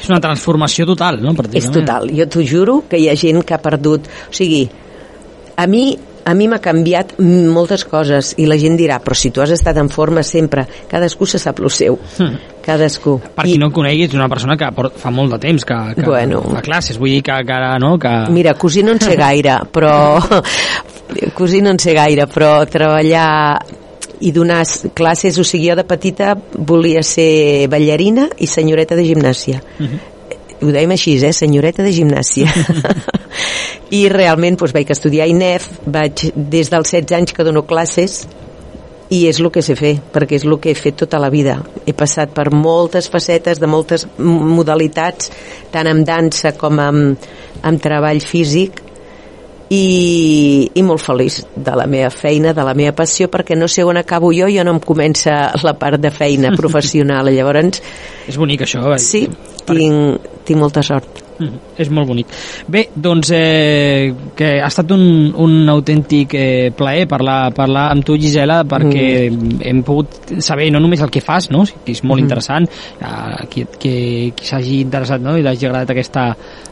Speaker 1: és una transformació total, no?
Speaker 4: És total. Jo t'ho juro que hi ha gent que ha perdut... O sigui, a mi a mi m'ha canviat moltes coses i la gent dirà, però si tu has estat en forma sempre, cadascú se sap el seu mm. cadascú
Speaker 1: per qui I... no conegui, ets una persona que fa molt de temps que, que
Speaker 4: bueno,
Speaker 1: fa classes vull dir que, que ara no que...
Speaker 4: mira, cosí no en sé gaire però cosí no en sé gaire però treballar i donar classes, o sigui, jo de petita volia ser ballarina i senyoreta de gimnàsia. Uh mhm. -huh. Ho dèiem així, eh? Senyoreta de gimnàsia. I realment doncs, vaig estudiar INEF, vaig, des dels 16 anys que dono classes, i és el que sé fer, perquè és el que he fet tota la vida. He passat per moltes facetes, de moltes modalitats, tant amb dansa com amb, amb treball físic, i, i molt feliç de la meva feina, de la meva passió, perquè no sé on acabo jo i on em comença la part de feina professional. Llavors...
Speaker 1: És bonic això.
Speaker 4: Eh? Sí, tinc, tinc molta sort.
Speaker 1: Mm, és molt bonic. Bé, doncs eh, que ha estat un, un autèntic eh, plaer parlar, parlar amb tu, Gisela, perquè mm. hem pogut saber no només el que fas, no? que és molt mm. interessant, eh, qui, qui, qui s'hagi interessat no? i l'hagi agradat aquesta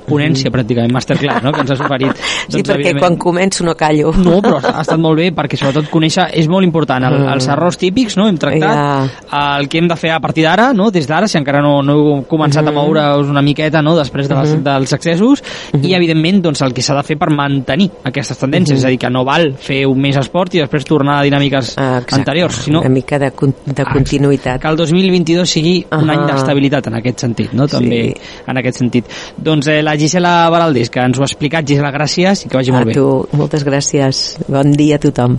Speaker 1: ponència, mm. pràcticament, masterclass, no? que ens has oferit.
Speaker 4: Doncs, sí, perquè quan començo no callo.
Speaker 1: No, però ha estat molt bé, perquè sobretot conèixer és molt important. El, els errors típics, no? hem tractat, ja. el que hem de fer a partir d'ara, no? des d'ara, si encara no, no heu començat mm. a moure-us una miqueta no? després de les, -hmm. dels accessos mm -hmm. i evidentment doncs, el que s'ha de fer per mantenir aquestes tendències, mm -hmm. és a dir, que no val fer un mes esport i després tornar a dinàmiques ah, anteriors, sinó
Speaker 4: una mica de, de continuïtat.
Speaker 1: Que el 2022 sigui uh -huh. un any d'estabilitat en aquest sentit, no? també sí. en aquest sentit. Doncs eh, la Gisela Baraldés, que ens ho ha explicat, Gisela, gràcies i que vagi
Speaker 4: a
Speaker 1: molt bé.
Speaker 4: A tu, moltes gràcies. Bon dia a tothom.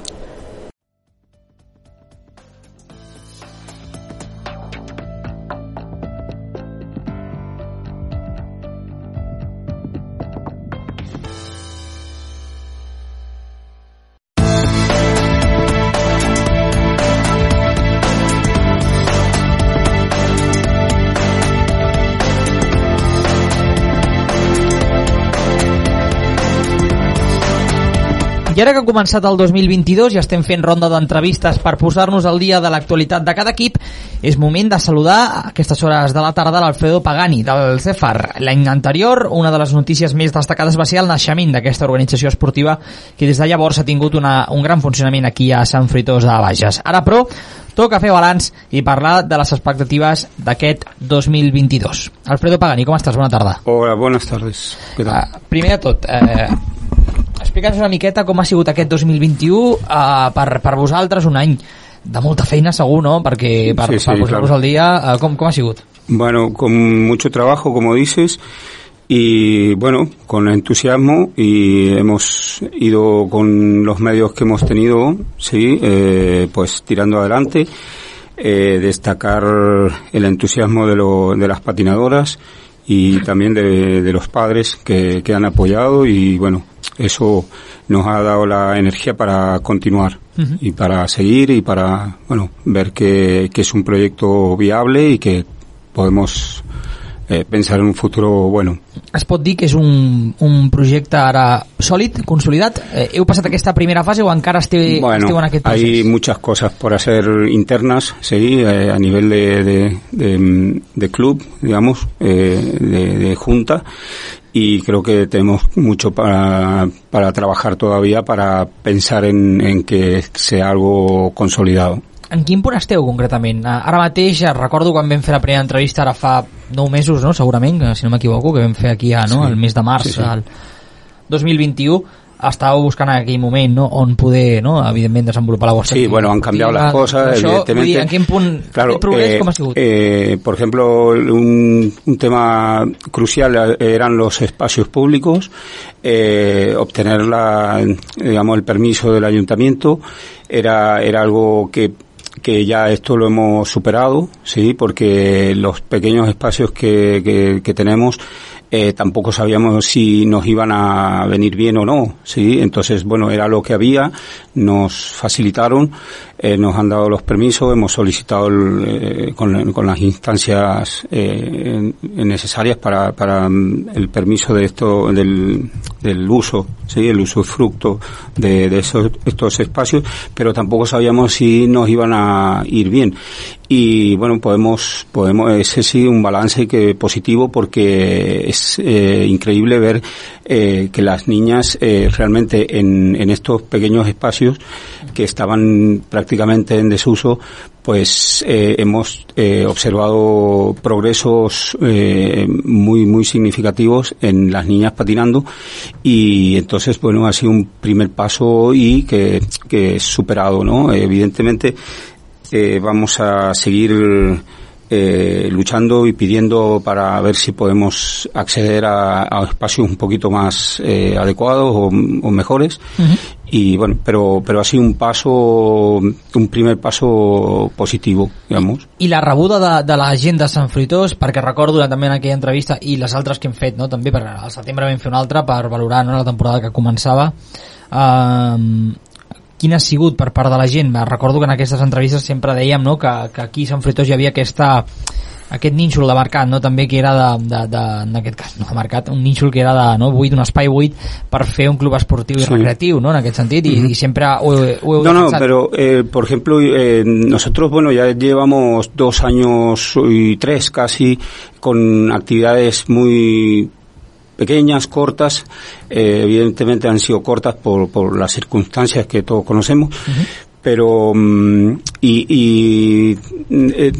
Speaker 1: I ara que ha començat el 2022 i estem fent ronda d'entrevistes per posar-nos al dia de l'actualitat de cada equip, és moment de saludar a aquestes hores de la tarda l'Alfredo Pagani, del Cefar. L'any anterior, una de les notícies més destacades va ser el naixement d'aquesta organització esportiva que des de llavors ha tingut una, un gran funcionament aquí a Sant Fritós de Bages. Ara, però, toca fer balanç i parlar de les expectatives d'aquest 2022. Alfredo Pagani, com estàs? Bona tarda.
Speaker 5: Hola, buenas tardes.
Speaker 1: Què tal? Uh, primer de tot, eh, explica'ns una miqueta com ha sigut aquest 2021 uh, per, per vosaltres un any de molta feina segur, ¿no? Perquè per, sí, sí, per claro. al dia, uh, com, com ha sigut?
Speaker 5: Bueno, con mucho trabajo, como dices, y bueno, con entusiasmo y hemos ido con los medios que hemos tenido, sí, eh, pues tirando adelante. Eh, destacar el entusiasmo de, lo, de las patinadoras y también de, de los padres que, que han apoyado y bueno, eso nos ha dado la energía para continuar uh -huh. y para seguir y para bueno ver que, que, es un proyecto viable y que podemos eh, pensar en un futuro bueno.
Speaker 1: Es pot dir que és un, un projecte ara sòlid, consolidat? Eh, heu passat aquesta primera fase o encara esteu,
Speaker 5: bueno,
Speaker 1: esteu en aquest procés?
Speaker 5: Hay muchas cosas por hacer internas, sí, eh, a nivel de, de, de, de club, digamos, eh, de, de junta, y creo que tenemos mucho para, para trabajar todavía para pensar en, en que sea algo consolidado.
Speaker 1: En quin punt esteu concretament? Ah, ara mateix recordo quan vam fer la primera entrevista ara fa 9 mesos, no? segurament, si no m'equivoco, que vam fer aquí ja, no? Sí. el mes de març, sí, sí. el 2021. Estàveu buscant en aquell moment no? on poder, no? evidentment, desenvolupar la vostra
Speaker 5: Sí, bueno, han cambiado las cosas,
Speaker 1: Això,
Speaker 5: evidentemente.
Speaker 1: dir, en quin punt,
Speaker 5: Claro,
Speaker 1: aquest progrés
Speaker 5: eh,
Speaker 1: com ha sigut?
Speaker 5: eh, por ejemplo, un, un tema crucial eran los espacios públicos, eh, obtener la, digamos, el permiso del ayuntamiento era, era algo que que ya esto lo hemos superado, sí, porque los pequeños espacios que, que, que tenemos eh, tampoco sabíamos si nos iban a venir bien o no, sí, entonces bueno era lo que había, nos facilitaron, eh, nos han dado los permisos, hemos solicitado el, eh, con, con, las instancias eh, necesarias para, para mm, el permiso de esto del, del uso, sí, el usufructo de, de esos, estos espacios, pero tampoco sabíamos si nos iban a ir bien. Y bueno podemos podemos ese sí un balance que positivo porque es eh, increíble ver eh, que las niñas eh, realmente en, en estos pequeños espacios que estaban prácticamente en desuso pues eh, hemos eh, observado progresos eh, muy muy significativos en las niñas patinando. Y entonces bueno ha sido un primer paso y que, que es superado no evidentemente vamos a seguir luchando y pidiendo para ver si podemos acceder a, espacios un poquito más adecuados o, mejores. Y bueno, pero, pero ha sido un paso, un primer paso positivo, digamos.
Speaker 1: I la rebuda de, de la gent de Sant Fruitós, perquè recordo també en aquella entrevista i les altres que hem fet, no? també per al setembre vam fer una altra per valorar no? la temporada que començava, uh, quin ha sigut per part de la gent? Recordo que en aquestes entrevistes sempre dèiem no, que, que aquí a Sant Fruitós hi havia aquesta, aquest nínxol de mercat, no? també que era de, de, de, en aquest cas, no de mercat, un nínxol que era de no, buit, un espai buit per fer un club esportiu i sí. recreatiu, ¿no? en aquest sentit, i, uh -huh. i sempre ho, ho heu
Speaker 5: No, no, pero, eh, por ejemplo, eh, nosotros, bueno, ya llevamos dos años y tres casi con actividades muy pequeñas, cortas, eh, evidentemente han sido cortas por, por las circunstancias que todos conocemos, uh -huh. Pero um, y, y eh,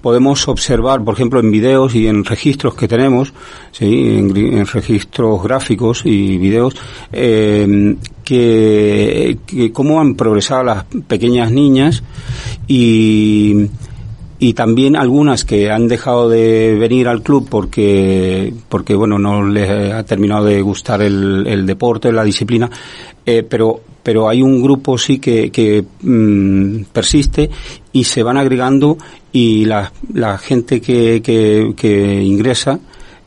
Speaker 5: podemos observar, por ejemplo, en videos y en registros que tenemos, sí, en, en registros gráficos y videos, eh, que, que cómo han progresado las pequeñas niñas y y también algunas que han dejado de venir al club porque porque bueno no les ha terminado de gustar el, el deporte la disciplina eh, pero pero hay un grupo sí que, que mmm, persiste y se van agregando y la, la gente que, que, que ingresa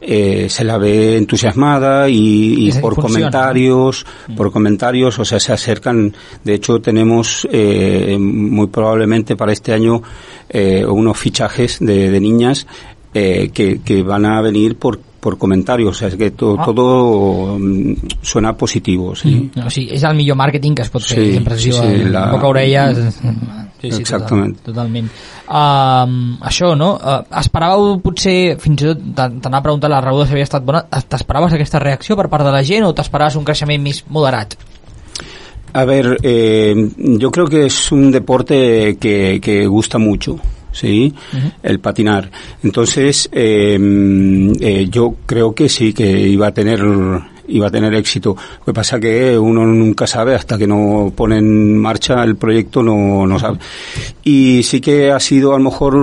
Speaker 5: eh, se la ve entusiasmada y, y por funciona, comentarios, ¿no? por comentarios, o sea, se acercan. De hecho, tenemos eh, muy probablemente para este año eh, unos fichajes de, de niñas eh, que, que van a venir por por comentarios, o sea, es que to, ah. todo um, suena positivo, sí.
Speaker 1: Mm, o sigui, és el millor màrqueting que es pot fer,
Speaker 5: sí,
Speaker 1: sempre
Speaker 5: sí, sí,
Speaker 1: la... boca orella... Sí, sí,
Speaker 5: Exactament.
Speaker 1: Total, totalment. Um, això, no? Uh, esperàveu potser, fins i tot, t'anava a preguntar la rebuda si havia estat bona, t'esperaves aquesta reacció per part de la gent o t'esperaves un creixement més moderat?
Speaker 5: A ver, eh, yo creo que es un deporte que, que gusta mucho. sí, uh -huh. el patinar. Entonces, eh, eh, yo creo que sí, que iba a tener iba a tener éxito. Lo que pasa que uno nunca sabe hasta que no pone en marcha el proyecto, no, no sabe. Y sí que ha sido a lo mejor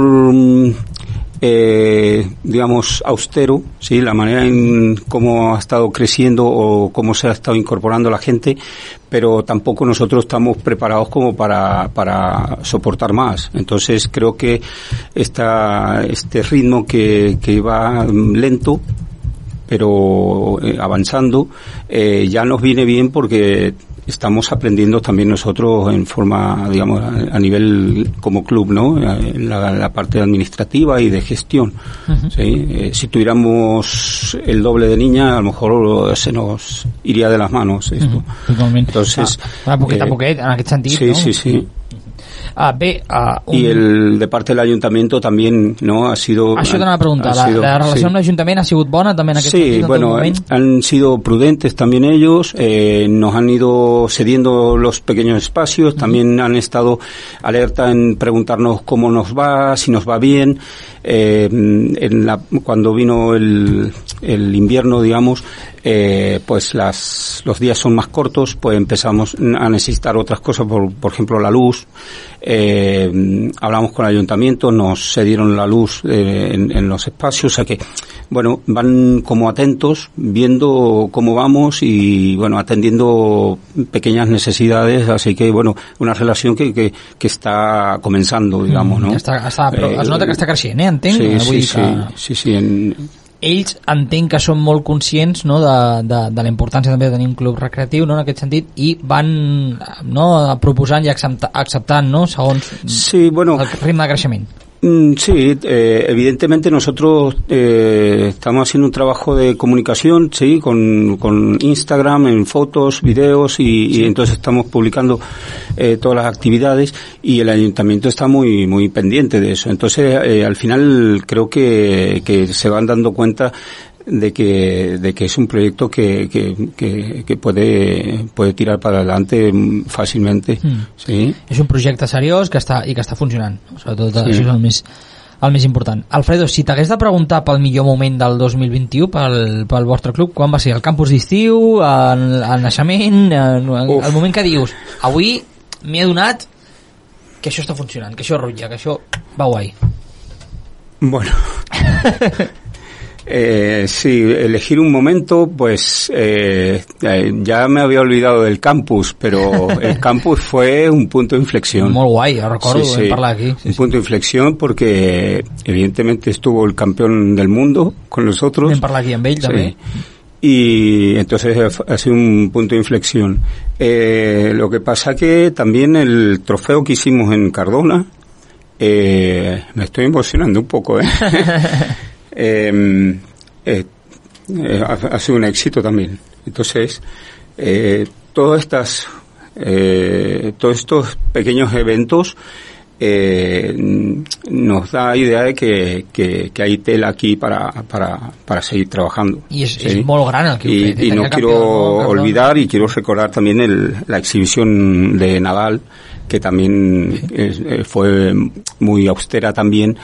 Speaker 5: eh, digamos, austero, ¿sí? la manera en cómo ha estado creciendo o cómo se ha estado incorporando la gente, pero tampoco nosotros estamos preparados como para, para soportar más. Entonces creo que esta, este ritmo que, que va lento, pero eh, avanzando, eh, ya nos viene bien porque estamos aprendiendo también nosotros en forma, digamos, a, a nivel como club, ¿no? La, la, parte administrativa y de gestión. Uh -huh. ¿sí? Eh, si tuviéramos el doble de niñas, a lo mejor se nos iría de las manos esto. Uh
Speaker 1: -huh.
Speaker 5: Entonces,
Speaker 1: ah, poquet a poquet, en aquest sentit,
Speaker 5: sí,
Speaker 1: no?
Speaker 5: Sí, sí,
Speaker 1: Uh, bé, uh, un...
Speaker 5: Y el de parte del ayuntamiento también, ¿no? Ha sido...
Speaker 1: Això t'anava a preguntar,
Speaker 5: ha sido-
Speaker 1: la, la relació
Speaker 5: sí.
Speaker 1: amb l'Ajuntament ha sigut bona també en aquest
Speaker 5: Sí,
Speaker 1: sentit
Speaker 5: bueno,
Speaker 1: moment?
Speaker 5: han sido prudentes también ellos, eh, nos han ido cediendo los pequeños espacios, también han estado alerta en preguntarnos cómo nos va, si nos va bien. Eh, en la- cuando vino el, el invierno, digamos, eh, pues las, los días son más cortos, pues empezamos a necesitar otras cosas, por, por ejemplo la luz. Eh, hablamos con el ayuntamiento, nos cedieron la luz eh, en, en los espacios, o sea que, bueno, van como atentos, viendo cómo vamos y, bueno, atendiendo pequeñas necesidades, así que, bueno, una relación que, que, que está comenzando, digamos, ¿no?
Speaker 1: Està, està, però
Speaker 5: Eh,
Speaker 1: es nota que està creixent, eh? Entenc?
Speaker 5: Sí, sí, sí,
Speaker 1: que
Speaker 5: sí, sí, en-
Speaker 1: ells entenc que són molt conscients no, de, de, de la importància també de tenir un club recreatiu no, en aquest sentit i van no, proposant i accepta, acceptant no, segons
Speaker 5: Sí, bueno,
Speaker 1: el ritme de creixement.
Speaker 5: Mm, Sí, eh, evidentemente nosotros eh, estamos haciendo un trabajo de comunicación, sí, con, con Instagram, en fotos, videos y, y entonces estamos publicando eh, todas las actividades y el ayuntamiento está muy muy pendiente de eso. Entonces eh, al final creo que, que se van dando cuenta de que de que es un proyecto que, que, que, que puede puede tirar para adelante fácilmente,
Speaker 1: Mm.
Speaker 5: sí.
Speaker 1: És un projecte seriós que està, i que està funcionant. Sobretot
Speaker 5: Sí.
Speaker 1: això és el més, el més important. Alfredo, si t'hagués de preguntar pel millor moment del 2021 pel, pel vostre club, quan va ser? El campus d'estiu, el, el naixement, el,
Speaker 5: Uf.
Speaker 1: el moment que dius avui m'he adonat que això està funcionant, que això rutlla, que això va guai.
Speaker 5: Bueno. Eh, sí, elegir un momento, pues eh, eh, ya me había olvidado del campus, pero el campus fue un punto de inflexión.
Speaker 1: Molt guai, jo recordo,
Speaker 5: Sí,
Speaker 1: aquí.
Speaker 5: Un punto de inflexión porque evidentemente estuvo el campeón del mundo con nosotros.
Speaker 1: Hem parlat aquí amb ell, també.
Speaker 5: Sí. Y entonces ha- ha sido un punto de inflexión. Eh, lo que pasa que también el trofeo que hicimos en Cardona, eh, me estoy emocionando un poco, ¿eh? Eh, eh, eh, ha, ha sido un éxito también. Entonces, eh, todas estas, todos estos pequeños eventos eh, nos da idea de que, que, que hay tela aquí para, para, para seguir trabajando.
Speaker 1: I és,
Speaker 5: Sí.
Speaker 1: és molt gran el que
Speaker 5: Y, y no quiero olvidar y quiero recordar también el, la exhibición de Nadal, que también eh, fue muy austera también,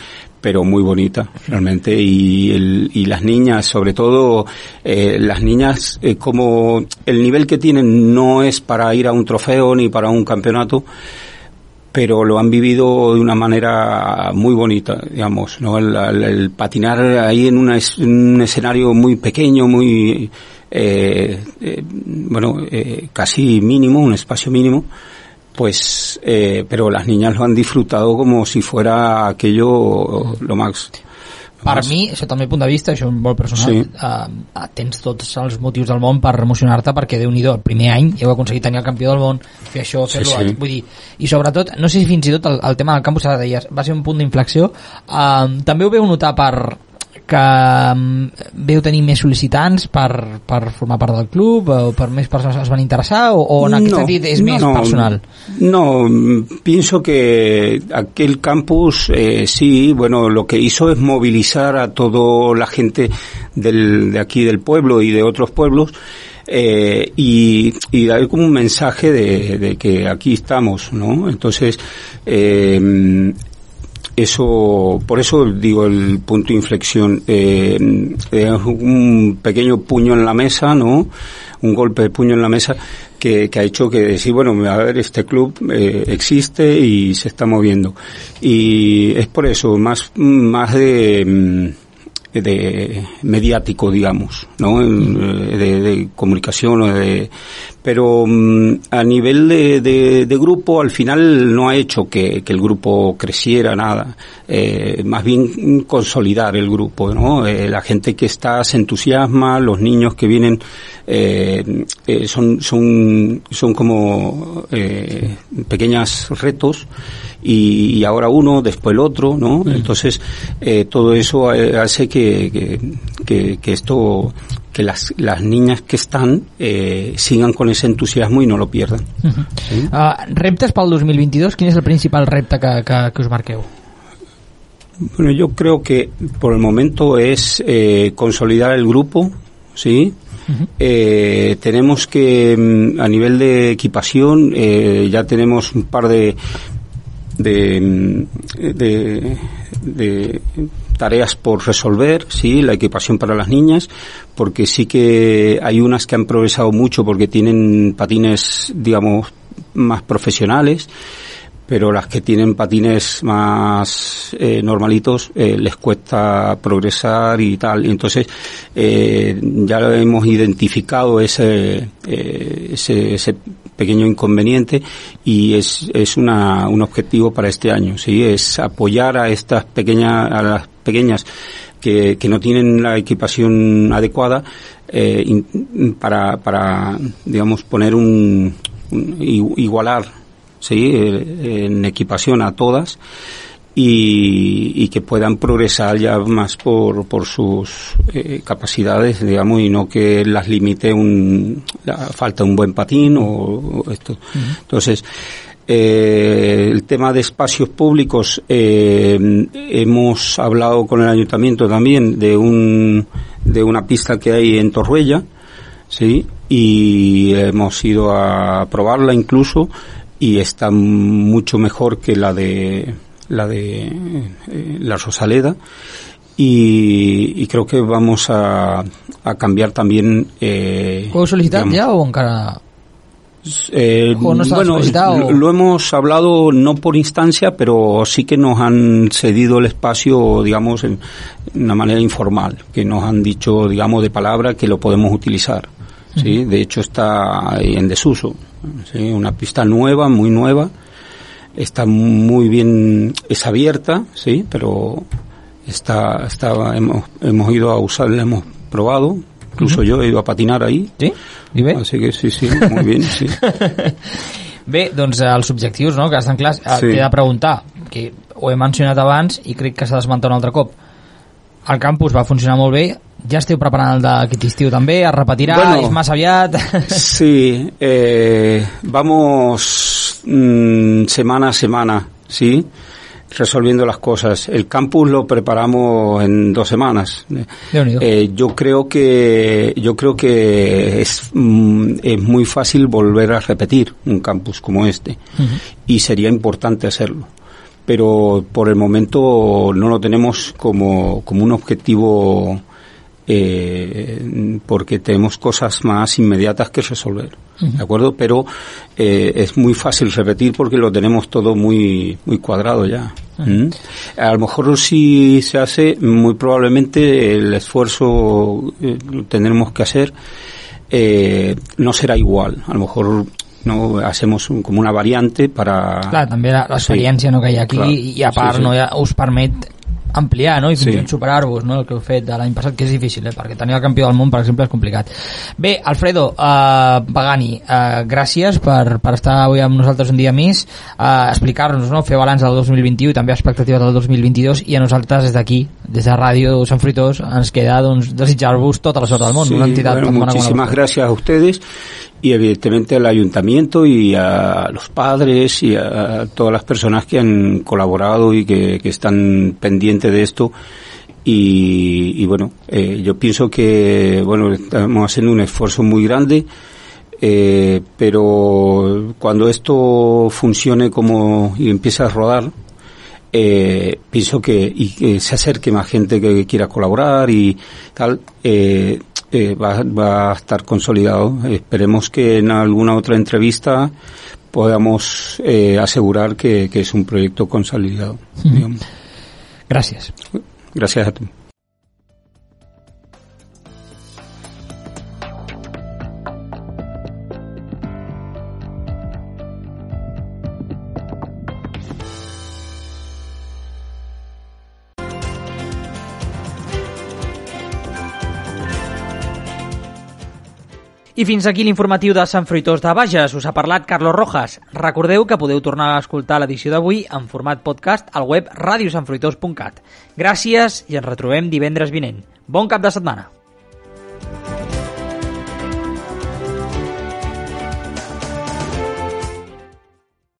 Speaker 5: pero muy bonita realmente. Y, el- y las niñas, sobre todo, eh, las niñas, eh, como el nivel que tienen no es para ir a un trofeo ni para un campeonato, pero lo han vivido de una manera muy bonita, digamos, ¿no? El, el- patinar ahí en, una en un escenario muy pequeño, muy, eh, eh, bueno, eh, casi mínimo, un espacio mínimo, pues, eh, pero las niñas lo han disfrutado como si fuera aquello lo más.
Speaker 1: Per mi, sota el meu punt de vista, això molt personal,
Speaker 5: Sí.
Speaker 1: eh, tens tots els motius del món per emocionar-te perquè déu nhi el primer any heu aconseguit tenir el campió del món, fer això,
Speaker 5: Sí,
Speaker 1: fer-lo,
Speaker 5: sí.
Speaker 1: vull dir, i sobretot, no sé si fins i tot el, el tema del campus, ara deies, va ser un punt d'inflexió, eh, també ho veu notar per que um, veu tenir més sol·licitants per, per formar part del club o per més persones es van interessar o, o en aquest sentit és més personal
Speaker 5: No, mm, pienso que aquel campus eh, sí, bueno, lo que hizo es movilizar a toda la gente del, de aquí del pueblo y de otros pueblos eh, y, y dar como un mensaje de, de que aquí estamos, ¿no? Entonces, eh, eso, por eso digo el punto de inflexión, eh, es un pequeño puño en la mesa, ¿no? Un golpe de puño en la mesa que, que ha hecho que sí, bueno, a ver, este club eh, existe y se está moviendo. Y es por eso, más, más de, mm, de mediático, digamos, ¿no? Eh, De, de comunicación de, pero mm, a nivel de, de- grupo al final no ha hecho que, que el grupo creciera nada, Eh, más bien consolidar el grupo, ¿no? Eh, la gente que está se entusiasma, los niños que vienen eh, son son son como pequeños retos y, y ahora uno después el otro, ¿no? Entonces eh, todo eso eh, hace que, que, que, que esto que las, las niñas que están eh, sigan con ese entusiasmo y no lo pierdan.
Speaker 1: Uh -huh. sí? uh, reptes pel 2022, quin és el principal repte que, que, que us marqueu?
Speaker 5: Bueno, yo creo que por el momento es eh, consolidar el grupo, ¿sí? Uh -huh. eh, tenemos que, mm, a nivel de equipación, eh, ya tenemos un par de, de, de, de tareas por resolver, sí, la equipación para las niñas, porque sí que hay unas que han progresado mucho porque tienen patines, digamos, más profesionales, pero las que tienen patines más eh, normalitos eh, les cuesta progresar y tal. Entonces eh, ya hemos identificado ese, eh, ese, ese pequeño inconveniente y es, es una, un objetivo para este año, sí, es apoyar a estas pequeñas, a las pequeñas que, que no tienen la equipación adecuada eh, para, para, digamos, poner un, un igualar ¿sí? en equipación a todas y, y, que puedan progresar ya más por, por sus eh, capacidades, digamos, y no que las limite un, la falta un buen patín o, o esto. Uh -huh. Entonces, eh, el tema de espacios públicos, eh, hemos hablado con el ayuntamiento también de un, de una pista que hay en Torruella, sí, y hemos ido a probarla incluso, y está mucho mejor que la de la de eh, la Rosaleda y, y, creo que vamos a, a cambiar también eh,
Speaker 1: ¿Puedo solicitar digamos, ya o encara
Speaker 5: eh,
Speaker 1: ¿O no
Speaker 5: bueno,
Speaker 1: lo,
Speaker 5: lo, hemos hablado no por instancia, pero sí que nos han cedido el espacio, digamos, en una manera informal, que nos han dicho, digamos, de palabra que lo podemos utilizar. ¿sí? De hecho está en desuso. ¿sí? Una pista nueva, muy nueva. Está muy bien, es abierta, sí, pero está, está, hemos, hemos ido a usarla, hemos probado. Incluso uh -huh. yo he ido a patinar ahí.
Speaker 1: Sí? I bé?
Speaker 5: Así que sí, sí, muy bien, sí.
Speaker 1: Bé, doncs els objectius, no?, que estan clars. Sí. T'he de preguntar, que ho he mencionat abans i crec que s'ha d'esmentar un altre cop. El campus va funcionar molt bé, ja esteu preparant el d'aquest estiu també? Es repetirà?
Speaker 5: Bueno,
Speaker 1: ¿És massa aviat?
Speaker 5: Sí, eh, vamos mmm, semana a semana, ¿sí? resolviendo las cosas. El campus lo preparamos en dos semanas. Eh, yo creo que yo creo que es, mm, es muy fácil volver a repetir un campus como este uh -huh. y sería importante hacerlo. Pero por el momento no lo tenemos como, como un objetivo eh, porque tenemos cosas más inmediatas que resolver, uh -huh. ¿de acuerdo? Pero eh, es muy fácil repetir porque lo tenemos todo muy muy cuadrado ya. Uh -huh. ¿Mm? A lo mejor si se hace, muy probablemente el esfuerzo eh, lo tendremos que hacer eh, no será igual. A lo mejor no hacemos un, como una variante para...
Speaker 1: Clar, també l'experiència sí. no, que hi ha aquí clar. i a part sí, sí. no, us permet ampliar no? i fins i tot sí. superar-vos no? el que heu fet de l'any passat, que és difícil, eh? perquè tenir el campió del món, per exemple, és complicat. Bé, Alfredo uh, Pagani, uh, gràcies per, per estar avui amb nosaltres un dia més, uh, explicar-nos, no? fer balanç del 2021 i també expectatives del 2022 i a nosaltres des d'aquí, des de Ràdio Sant Fruitós, ens queda doncs, desitjar-vos tota la sort del món,
Speaker 5: sí,
Speaker 1: una entitat
Speaker 5: bueno,
Speaker 1: tan
Speaker 5: muchísimas gracias a ustedes y evidentemente al ayuntamiento y a los padres y a todas las personas que han colaborado y que, que están pendientes de esto. Y, y bueno eh, yo pienso que bueno estamos haciendo un esfuerzo muy grande eh, pero cuando esto funcione como y empiece a rodar eh, pienso que, y que se acerque más gente que quiera colaborar y tal eh, eh, va, va, a estar consolidado. Esperemos que en alguna otra entrevista podamos eh, asegurar que, que, es un proyecto consolidado.
Speaker 1: Mm. Gracias.
Speaker 5: Gracias a ti.
Speaker 1: I fins aquí l'informatiu de Sant Fruitós de Bages. Us ha parlat Carlos Rojas. Recordeu que podeu tornar a escoltar l'edició d'avui en format podcast al web radiosantfruitós.cat. Gràcies i ens retrobem divendres vinent. Bon cap de setmana.